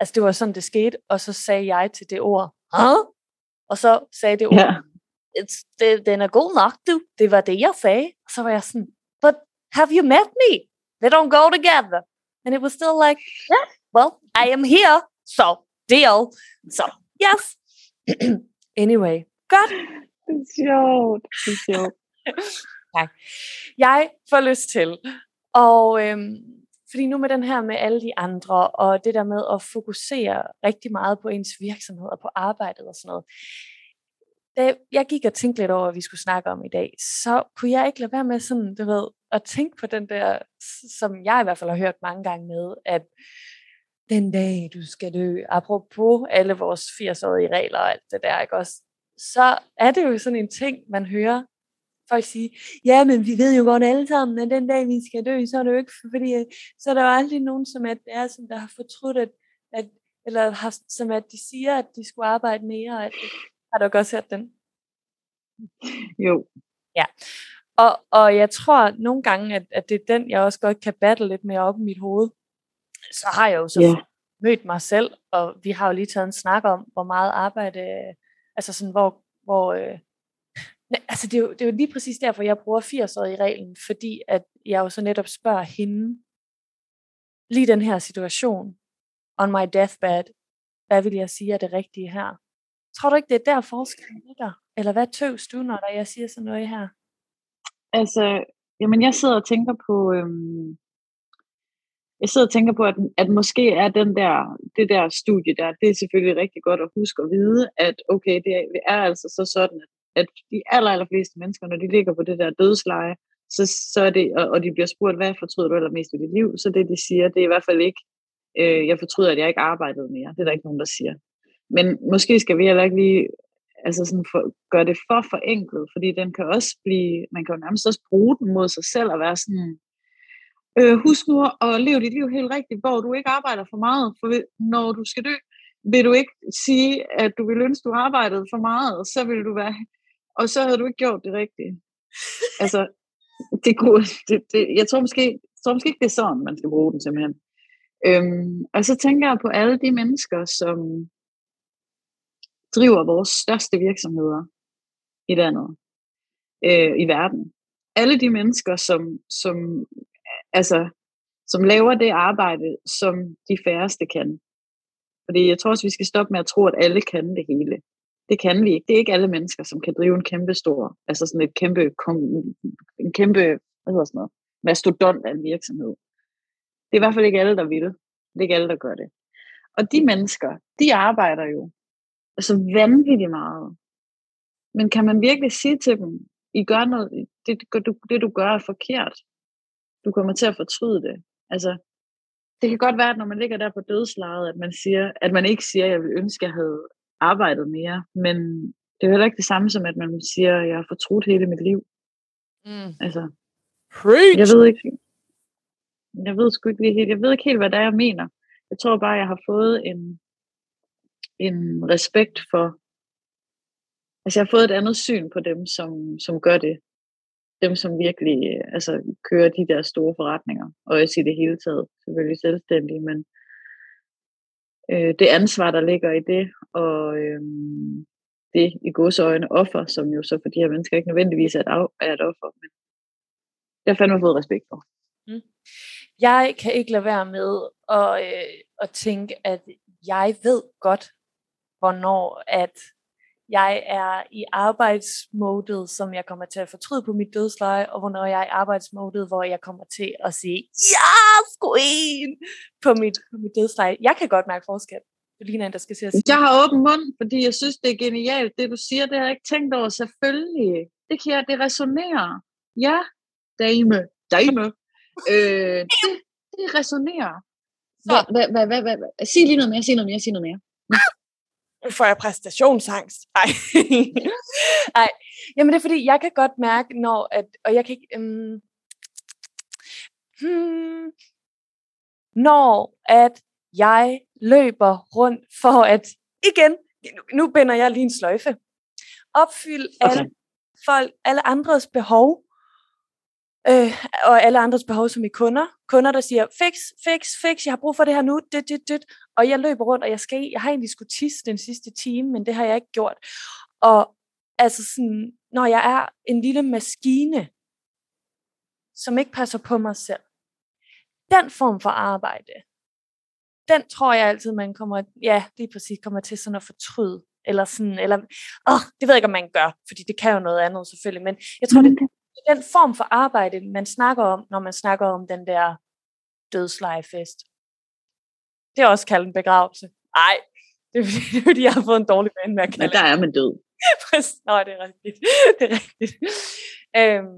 Altså det var sådan, det skete, og så sagde jeg til det ord, huh? og så sagde det ord, yeah. It's, det, den er god nok, du. Det var det, jeg sagde. Og så var jeg sådan, but have you met me? They don't go together. And it was still like, yeah, well, I am here, so deal. So, yes. anyway, godt. Det er sjovt. Det er sjovt. tak. Jeg får lyst til, og øhm, fordi nu med den her med alle de andre, og det der med at fokusere rigtig meget på ens virksomhed og på arbejdet og sådan noget, da jeg gik og tænkte lidt over, hvad vi skulle snakke om i dag, så kunne jeg ikke lade være med sådan, du ved, at tænke på den der, som jeg i hvert fald har hørt mange gange med, at den dag du skal dø, apropos alle vores 80-årige regler og alt det der, ikke også? Så er det jo sådan en ting, man hører folk sige, ja, men vi ved jo godt alle sammen, at den dag vi skal dø, så er det jo ikke, fordi så er der jo aldrig nogen, som er, er som der har fortrudt, at, at eller har, som at de siger, at de skulle arbejde mere, og at det, har du også hørt den? Jo. Ja. Og, og jeg tror nogle gange, at, at det er den, jeg også godt kan battle lidt mere op i mit hoved. Så har jeg jo så yeah. mødt mig selv, og vi har jo lige taget en snak om, hvor meget arbejde, altså sådan, hvor, hvor øh, altså det er, jo, det er jo lige præcis derfor, jeg bruger 80 år i reglen, fordi at jeg jo så netop spørger hende, lige den her situation, on my deathbed, hvad vil jeg sige er det rigtige her? Tror du ikke, det er der forskellen ligger? Eller hvad tøvs du, når der jeg siger sådan noget her? Altså, jamen jeg sidder og tænker på, øhm, jeg sidder og tænker på, at, at måske er den der, det der studie der, det er selvfølgelig rigtig godt at huske at vide, at okay, det er, det er altså så sådan, at, at de aller, aller fleste mennesker, når de ligger på det der dødsleje, så, så er det, og, og de bliver spurgt, hvad fortryder du allermest i dit liv, så det de siger, det er i hvert fald ikke, øh, jeg fortryder, at jeg ikke arbejdede mere. Det er der ikke nogen, der siger. Men måske skal vi heller ikke lige altså sådan for, gøre det for forenklet, fordi den kan også blive, man kan jo nærmest også bruge den mod sig selv og være sådan, øh, husk nu at leve dit liv helt rigtigt, hvor du ikke arbejder for meget, for når du skal dø, vil du ikke sige, at du vil ønske, du arbejdede for meget, og så vil du være, og så havde du ikke gjort det rigtigt. altså, det kunne, det, det, jeg tror måske, jeg tror måske ikke, det er sådan, man skal bruge den simpelthen. Øhm, og så tænker jeg på alle de mennesker, som driver vores største virksomheder i landet, øh, i verden. Alle de mennesker, som, som, altså, som laver det arbejde, som de færreste kan. Fordi jeg tror også, vi skal stoppe med at tro, at alle kan det hele. Det kan vi ikke. Det er ikke alle mennesker, som kan drive en kæmpe stor, altså sådan et kæmpe, en kæmpe, hvad hedder sådan noget, mastodont af en virksomhed. Det er i hvert fald ikke alle, der vil. Det er ikke alle, der gør det. Og de mennesker, de arbejder jo altså vanvittigt meget. Men kan man virkelig sige til dem, I gør noget, det, det, du, det du gør er forkert. Du kommer til at fortryde det. Altså, det kan godt være, at når man ligger der på dødslejet, at man siger, at man ikke siger, at jeg vil ønske, at jeg havde arbejdet mere. Men det er heller ikke det samme som, at man siger, at jeg har fortrudt hele mit liv. Mm. Altså, Preach! jeg ved ikke, jeg ved sgu ikke lige helt, jeg ved ikke helt, hvad det er, jeg mener. Jeg tror bare, jeg har fået en, en respekt for, altså jeg har fået et andet syn på dem, som, som gør det. Dem, som virkelig øh, altså, kører de der store forretninger, og også i det hele taget, selvfølgelig selvstændige, men øh, det ansvar, der ligger i det, og øh, det i godsøjne offer, som jo så for de her mennesker ikke nødvendigvis er et, af, er et offer, men det har fandme fået respekt for. Mm. Jeg kan ikke lade være med at, øh, at tænke, at jeg ved godt, hvornår at jeg er i arbejdsmodet, som jeg kommer til at fortryde på mit dødsleje, og hvornår jeg er i arbejdsmodet, hvor jeg kommer til at sige, ja, queen, på mit, på mit dødsleje. Jeg kan godt mærke forskel. Det ligner en, der skal se at sige. Jeg har åben mund, fordi jeg synes, det er genialt. Det du siger, det har jeg ikke tænkt over. Selvfølgelig. Det kan jeg, det resonerer. Ja, dame. Dame. Øh, det, det resonerer. Hvad, hvad, hvad, hvad, hvad, hvad? Sig lige noget mere, sig noget mere, sig noget mere. Får jeg præstationsangst. Nej. Nej. Jamen det er fordi, jeg kan godt mærke, når at, og jeg kan ikke, um, hmm, når at jeg løber rundt for at, igen, nu, binder jeg lige en sløjfe, opfylde alle Okay. folk, alle andres behov, øh, og alle andres behov som i kunder. Kunder, der siger, fix, fix, fix, jeg har brug for det her nu, dit, dit, dit. Og jeg løber rundt, og jeg skal, jeg har egentlig skulle tisse den sidste time, men det har jeg ikke gjort. Og altså sådan, når jeg er en lille maskine, som ikke passer på mig selv, den form for arbejde, den tror jeg altid, man kommer, ja, lige præcis, kommer til sådan at fortryde. Eller sådan, eller, åh, det ved jeg ikke, om man gør, fordi det kan jo noget andet selvfølgelig, men jeg tror, det er den form for arbejde, man snakker om, når man snakker om den der dødslejefest. Det er også kaldt en begravelse. Nej, det er fordi, det er, fordi jeg har fået en dårlig vane med at Men kalde der er man død. Nå, det er rigtigt. Det er rigtigt. Øhm,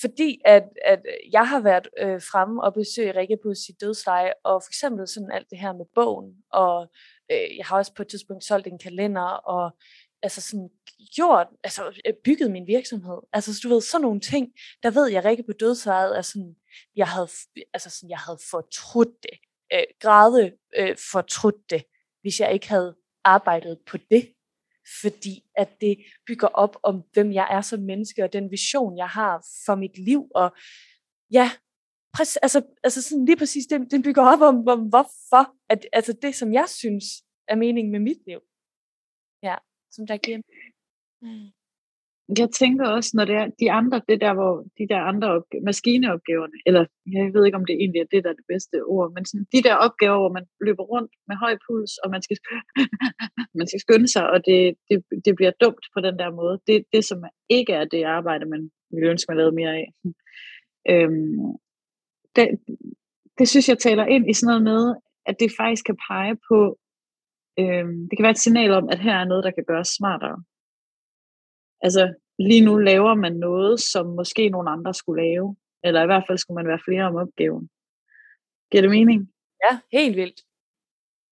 fordi at, at jeg har været øh, fremme og besøgt Rikke på sit dødsleje, og for eksempel sådan alt det her med bogen, og øh, jeg har også på et tidspunkt solgt en kalender, og altså sådan gjort, altså øh, bygget min virksomhed. Altså så du ved, sådan nogle ting, der ved jeg rigtig på dødslejet, er sådan, jeg havde, altså sådan, jeg havde fortrudt det, øh, græde øh, fortrudt det, hvis jeg ikke havde arbejdet på det fordi at det bygger op om, hvem jeg er som menneske, og den vision, jeg har for mit liv, og ja, præcis, altså, altså sådan lige præcis, den, den bygger op om, om hvorfor, at, altså det, som jeg synes er meningen med mit liv. Ja, som der giver. Mm. jeg tænker også, når det er de andre, det der, hvor de der andre opg- maskineopgaverne, eller jeg ved ikke, om det egentlig er det, der er det bedste ord, men sådan, de der opgaver, hvor man løber rundt med høj puls, og man skal, man skal skynde sig, og det, det, det bliver dumt på den der måde. Det, det som ikke er det arbejde, man ville ønske, man lavede mere af. Øhm, det, det synes jeg taler ind i sådan noget med, at det faktisk kan pege på, øhm, det kan være et signal om, at her er noget, der kan gøres smartere. Altså, lige nu laver man noget, som måske nogle andre skulle lave. Eller i hvert fald skulle man være flere om opgaven. Giver det mening? Ja, helt vildt.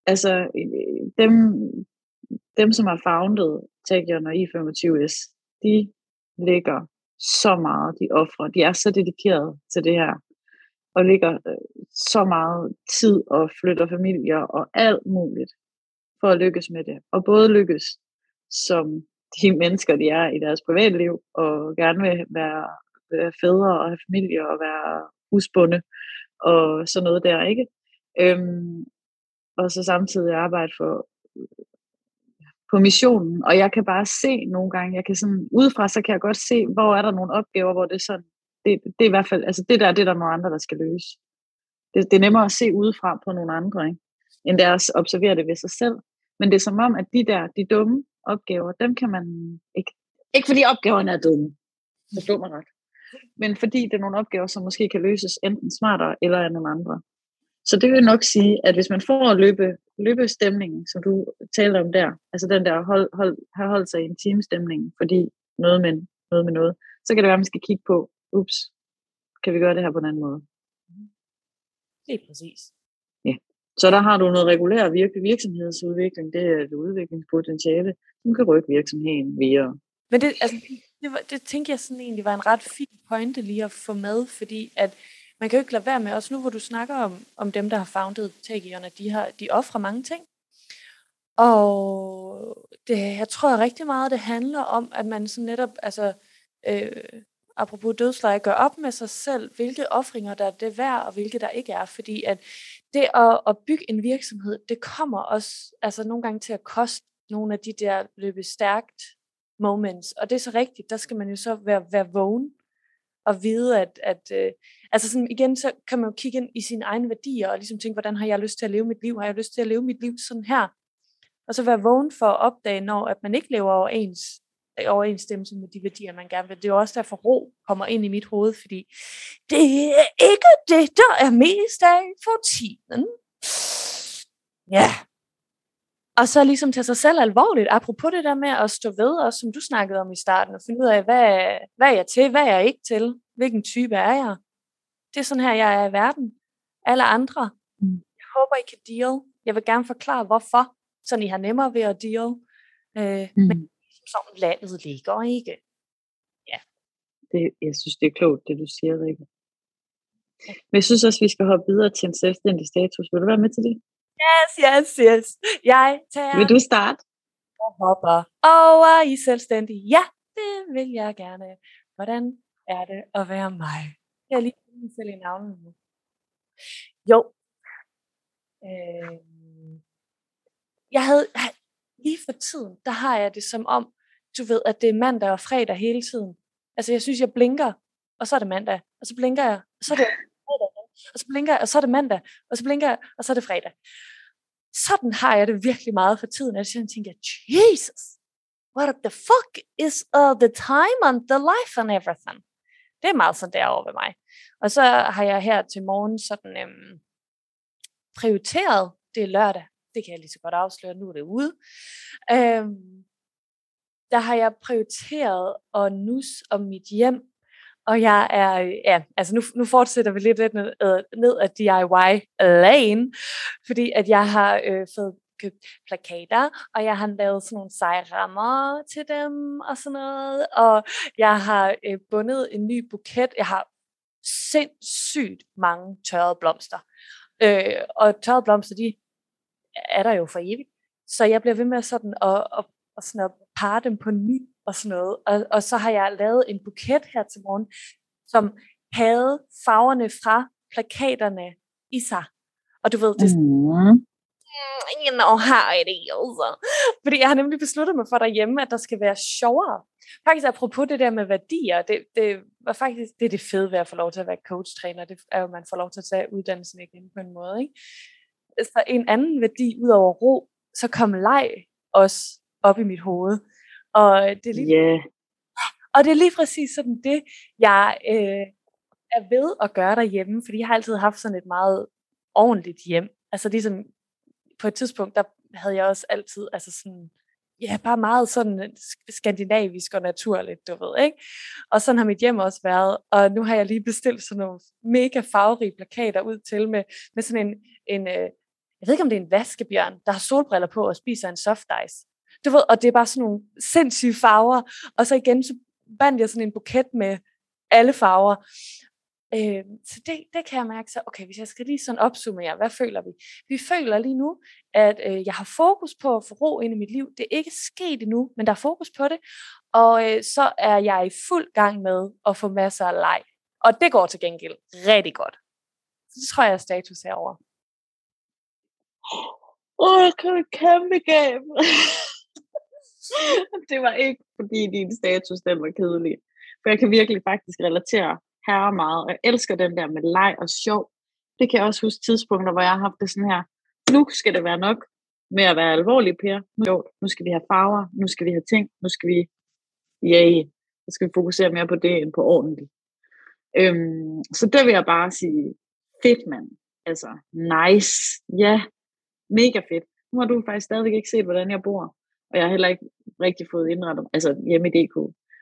Altså, øh, dem, dem som har founded Tagion og I25S, de ligger så meget, de offrer. De er så dedikerede til det her. Og ligger øh, så meget tid og flytter familier og alt muligt for at lykkes med det. Og både lykkes som de mennesker, de er i deres privatliv, og gerne vil være, være fædre og have familie og være husbunde og sådan noget der, ikke? Øhm, og så samtidig arbejde for på missionen, og jeg kan bare se nogle gange, jeg kan sådan, udefra, så kan jeg godt se, hvor er der nogle opgaver, hvor det er sådan, det, det er i hvert fald, altså det der, det er der nogle andre, der skal løse. Det, det er nemmere at se udefra på nogle andre, ikke? End det er at observere det ved sig selv. Men det er som om, at de der, de dumme, opgaver, dem kan man ikke. Ikke fordi opgaverne er dumme, forstår mig ret. Men fordi det er nogle opgaver, som måske kan løses enten smartere eller af nogle andre. Så det vil nok sige, at hvis man får løbe, løbestemningen, som du talte om der, altså den der hold, hold, har holdt sig i en teamstemning, fordi noget med, noget med noget, så kan det være, at man skal kigge på, ups, kan vi gøre det her på en anden måde? Det er præcis. Så der har du noget regulær virke, virksomhedsudvikling, det er et udviklingspotentiale, som kan rykke virksomheden videre. Men det, altså, det, var, det tænker jeg sådan egentlig var en ret fin pointe lige at få med, fordi at man kan jo ikke lade være med, også nu hvor du snakker om, om dem, der har founded Tagion, at de, har, de offrer mange ting. Og det, jeg tror rigtig meget, det handler om, at man sådan netop, altså, øh, apropos dødsleje, gør op med sig selv, hvilke offringer der er det værd, og hvilke der ikke er. Fordi at det at, at bygge en virksomhed, det kommer også altså nogle gange til at koste nogle af de der løbe stærkt moments. Og det er så rigtigt, der skal man jo så være, være vågen og vide, at, at øh, altså sådan igen, så kan man jo kigge ind i sine egne værdier og ligesom tænke, hvordan har jeg lyst til at leve mit liv? Har jeg lyst til at leve mit liv sådan her? Og så være vågen for at opdage, når at man ikke lever overens overensstemmelse med de værdier, man gerne vil. Det er også derfor, ro kommer ind i mit hoved, fordi det er ikke det, der er mest af for tiden. Ja. Og så ligesom tage sig selv alvorligt, apropos det der med at stå ved, også som du snakkede om i starten, og finde ud af, hvad, hvad er jeg til, hvad er jeg ikke til, hvilken type er jeg. Det er sådan her, jeg er i verden. Alle andre. Mm. Jeg håber, I kan deal. Jeg vil gerne forklare, hvorfor, så I har nemmere ved at deal. Øh, mm. Men som landet ligger, ikke? Ja. Det, jeg synes, det er klogt, det du siger, Rikke. Men jeg synes også, vi skal hoppe videre til en selvstændig status. Vil du være med til det? Yes, yes, yes. Jeg tager... Vil du starte? Og hopper over i selvstændig. Ja, det vil jeg gerne. Hvordan er det at være mig? Jeg er lige selv i navnet nu. Jo. Øh, jeg havde, lige for tiden, der har jeg det som om, du ved, at det er mandag og fredag hele tiden. Altså, jeg synes, jeg blinker, og så er det mandag, og så blinker jeg, og så er det fredag, og så blinker jeg, og så er det mandag, og så blinker jeg, og så er det fredag. Sådan har jeg det virkelig meget for tiden, at jeg tænker, Jesus, what the fuck is uh, the time and the life and everything? Det er meget sådan derovre ved mig. Og så har jeg her til morgen sådan øhm, prioriteret, det er lørdag, det kan jeg lige så godt afsløre, nu er det ude. Øhm, der har jeg prioriteret at nus om mit hjem, og jeg er, ja, altså nu, nu fortsætter vi lidt ned, øh, ned ad DIY lane, fordi at jeg har øh, fået købt plakater, og jeg har lavet sådan nogle seje rammer til dem og sådan noget, og jeg har øh, bundet en ny buket. Jeg har sindssygt mange tørrede blomster. Øh, og tørrede blomster, de er der jo for evigt. Så jeg bliver ved med sådan at, at, at, sådan at parre dem på ny og sådan noget. Og, og så har jeg lavet en buket her til morgen, som havde farverne fra plakaterne i sig. Og du ved, det er mm. you know how it is. Fordi jeg har nemlig besluttet mig for derhjemme, at der skal være sjovere. Faktisk apropos det der med værdier, det, det var faktisk det, er det fede ved at få lov til at være coach-træner. Det er jo, at man får lov til at tage uddannelsen igen på en måde. Ikke? Så en anden værdi ud over ro, så kom leg også op i mit hoved. Og det er lige, Ja, og det er lige præcis sådan det, jeg øh, er ved at gøre derhjemme, fordi jeg har altid haft sådan et meget ordentligt hjem. Altså ligesom på et tidspunkt, der havde jeg også altid, altså sådan, ja, bare meget sådan øh, sk- skandinavisk og naturligt, du ved, ikke? Og sådan har mit hjem også været, og nu har jeg lige bestilt sådan nogle mega farverige plakater ud til med, med sådan en, en øh, jeg ved ikke om det er en vaskebjørn, der har solbriller på og spiser en soft ice. Du ved, og det er bare sådan nogle sindssyge farver, og så igen, så bandt jeg sådan en buket med alle farver. Øh, så det, det kan jeg mærke så, okay, hvis jeg skal lige sådan opsummere, hvad føler vi? Vi føler lige nu, at øh, jeg har fokus på at få ro ind i mit liv. Det er ikke sket endnu, men der er fokus på det. Og øh, så er jeg i fuld gang med at få masser af leg. Og det går til gengæld rigtig godt. Så det tror jeg er status herover. Åh, oh, jeg kom et kæmpe gab. det var ikke, fordi din status den var kedelig. For jeg kan virkelig faktisk relatere her meget, og jeg elsker den der med leg og sjov. Det kan jeg også huske tidspunkter, hvor jeg har haft det sådan her, nu skal det være nok med at være alvorlig, Per. Nu, jo, nu skal vi have farver, nu skal vi have ting, nu skal vi, ja, nu skal vi fokusere mere på det end på ordentligt. Øhm, så det vil jeg bare sige, fedt mand. Altså, nice. Ja, mega fedt. Nu har du faktisk stadigvæk ikke set, hvordan jeg bor. Og jeg har heller ikke rigtig fået indrettet, altså hjemme i DK.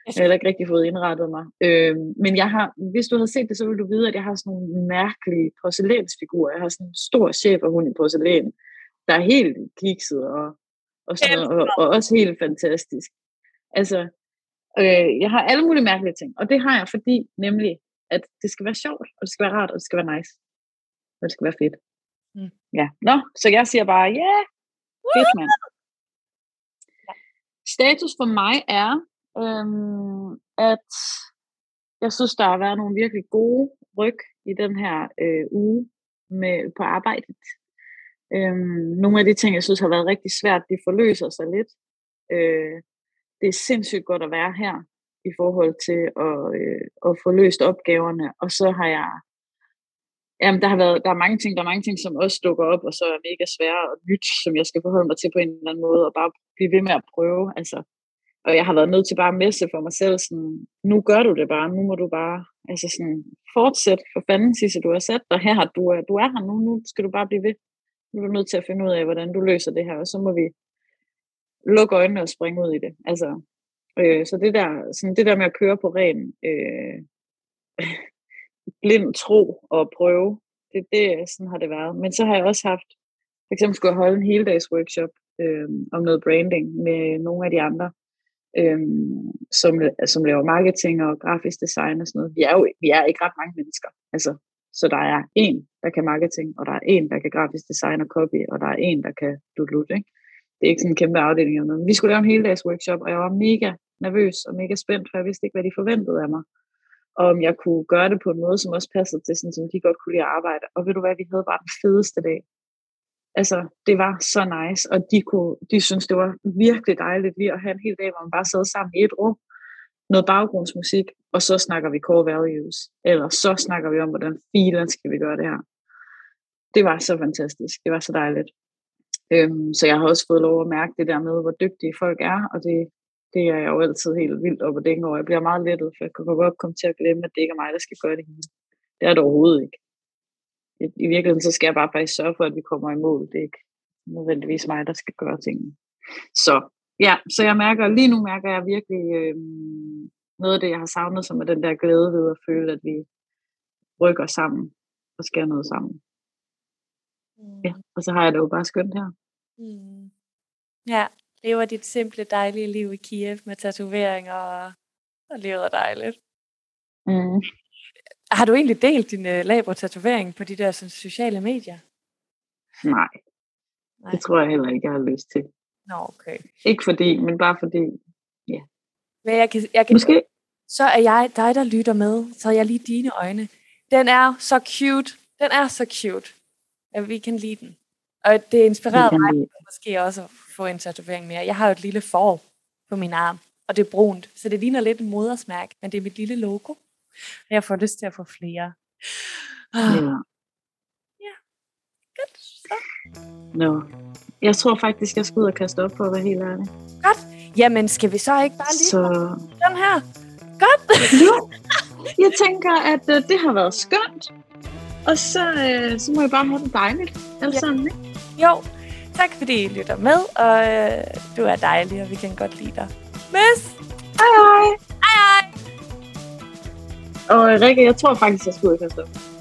Jeg har heller ikke rigtig fået indrettet mig. Øhm, men jeg har, hvis du havde set det, så ville du vide, at jeg har sådan nogle mærkelige porcelænsfigurer. Jeg har sådan en stor chef og hun i porcelæn, der er helt kikset og, og, sådan noget, og, og også helt fantastisk. Altså, øh, jeg har alle mulige mærkelige ting. Og det har jeg, fordi nemlig, at det skal være sjovt, og det skal være rart, og det skal være nice. Og det skal være fedt. Mm. Ja, nå, så jeg siger bare, ja, yeah, fedt mand. Status for mig er, øhm, at jeg synes, der har været nogle virkelig gode ryg i den her øh, uge med, på arbejdet. Øhm, nogle af de ting, jeg synes har været rigtig svært, de forløser sig lidt. Øh, det er sindssygt godt at være her i forhold til at, øh, at få løst opgaverne. Og så har jeg Jamen, der har været, der er mange ting, der er mange ting, som også dukker op, og så er mega svære og nyt, som jeg skal forholde mig til på en eller anden måde, og bare blive ved med at prøve. Altså, og jeg har været nødt til bare at messe for mig selv, sådan, nu gør du det bare, nu må du bare, altså sådan, fortsæt for fanden, Sisse, du har sat dig her, du er, du er her nu, nu skal du bare blive ved. Nu er du nødt til at finde ud af, hvordan du løser det her, og så må vi lukke øjnene og springe ud i det. Altså, øh, så det der, sådan, det der med at køre på ren, øh, blind tro og prøve. Det, det, sådan har det været. Men så har jeg også haft, for eksempel skulle jeg holde en heldags workshop øh, om noget branding med nogle af de andre, øh, som, som laver marketing og grafisk design og sådan noget. Vi er jo vi er ikke ret mange mennesker. Altså, så der er en, der kan marketing, og der er en, der kan grafisk design og copy, og der er en, der kan lut ikke? Det er ikke sådan en kæmpe afdeling eller noget. Vi skulle lave en heldags workshop, og jeg var mega nervøs og mega spændt, for jeg vidste ikke, hvad de forventede af mig og om jeg kunne gøre det på en måde, som også passede til, sådan, som de godt kunne lide at arbejde. Og ved du hvad, vi havde bare den fedeste dag. Altså, det var så nice, og de, kunne, de synes det var virkelig dejligt lige at have en hel dag, hvor man bare sad sammen i et rum, noget baggrundsmusik, og så snakker vi core values, eller så snakker vi om, hvordan filen skal vi gøre det her. Det var så fantastisk, det var så dejligt. Øhm, så jeg har også fået lov at mærke det der med, hvor dygtige folk er, og det, det er jeg jo altid helt vildt op og dænge over. Jeg bliver meget lettet, for jeg kan godt komme til at glemme, at det ikke er mig, der skal gøre det hele. Det er det overhovedet ikke. I, virkeligheden, så skal jeg bare faktisk sørge for, at vi kommer i mål. Det er ikke nødvendigvis mig, der skal gøre tingene. Så ja, så jeg mærker, lige nu mærker jeg virkelig øh, noget af det, jeg har savnet, som er den der glæde ved at føle, at vi rykker sammen og sker noget sammen. Mm. Ja, og så har jeg det jo bare skønt her. Mm. Ja, lever dit simple, dejlige liv i Kiev med tatoveringer, og, og lever dejligt. Mm. Har du egentlig delt din uh, labor-tatovering på de der sådan, sociale medier? Nej, Nej. det tror jeg heller ikke, jeg har lyst til. Nå, okay. Ikke fordi, men bare fordi, Men jeg kan, jeg kan, måske, så er jeg dig, der lytter med, så er jeg lige dine øjne. Den er så cute. Den er så cute. Ja, vi kan lide den. Og det inspirerede mig måske også at få en tatovering mere. Jeg har jo et lille får på min arm, og det er brunt, så det ligner lidt en modersmærke, men det er mit lille logo. Og jeg får lyst til at få flere. Ah, Ja. godt. Så. Nå. Jeg tror faktisk, jeg skal ud og kaste op på at være helt ærlig. Jamen, skal vi så ikke bare lige Så den her? Godt. jo, jeg tænker, at uh, det har været skønt. Og så, uh, så må jeg bare have det dejligt alle Ja. sammen, ikke? Jo, tak fordi I lytter med, og øh, du er dejlig, og vi kan godt lide dig. Miss! Hej hej! Hej hej! Og Rikke, jeg tror faktisk, jeg skal ud op.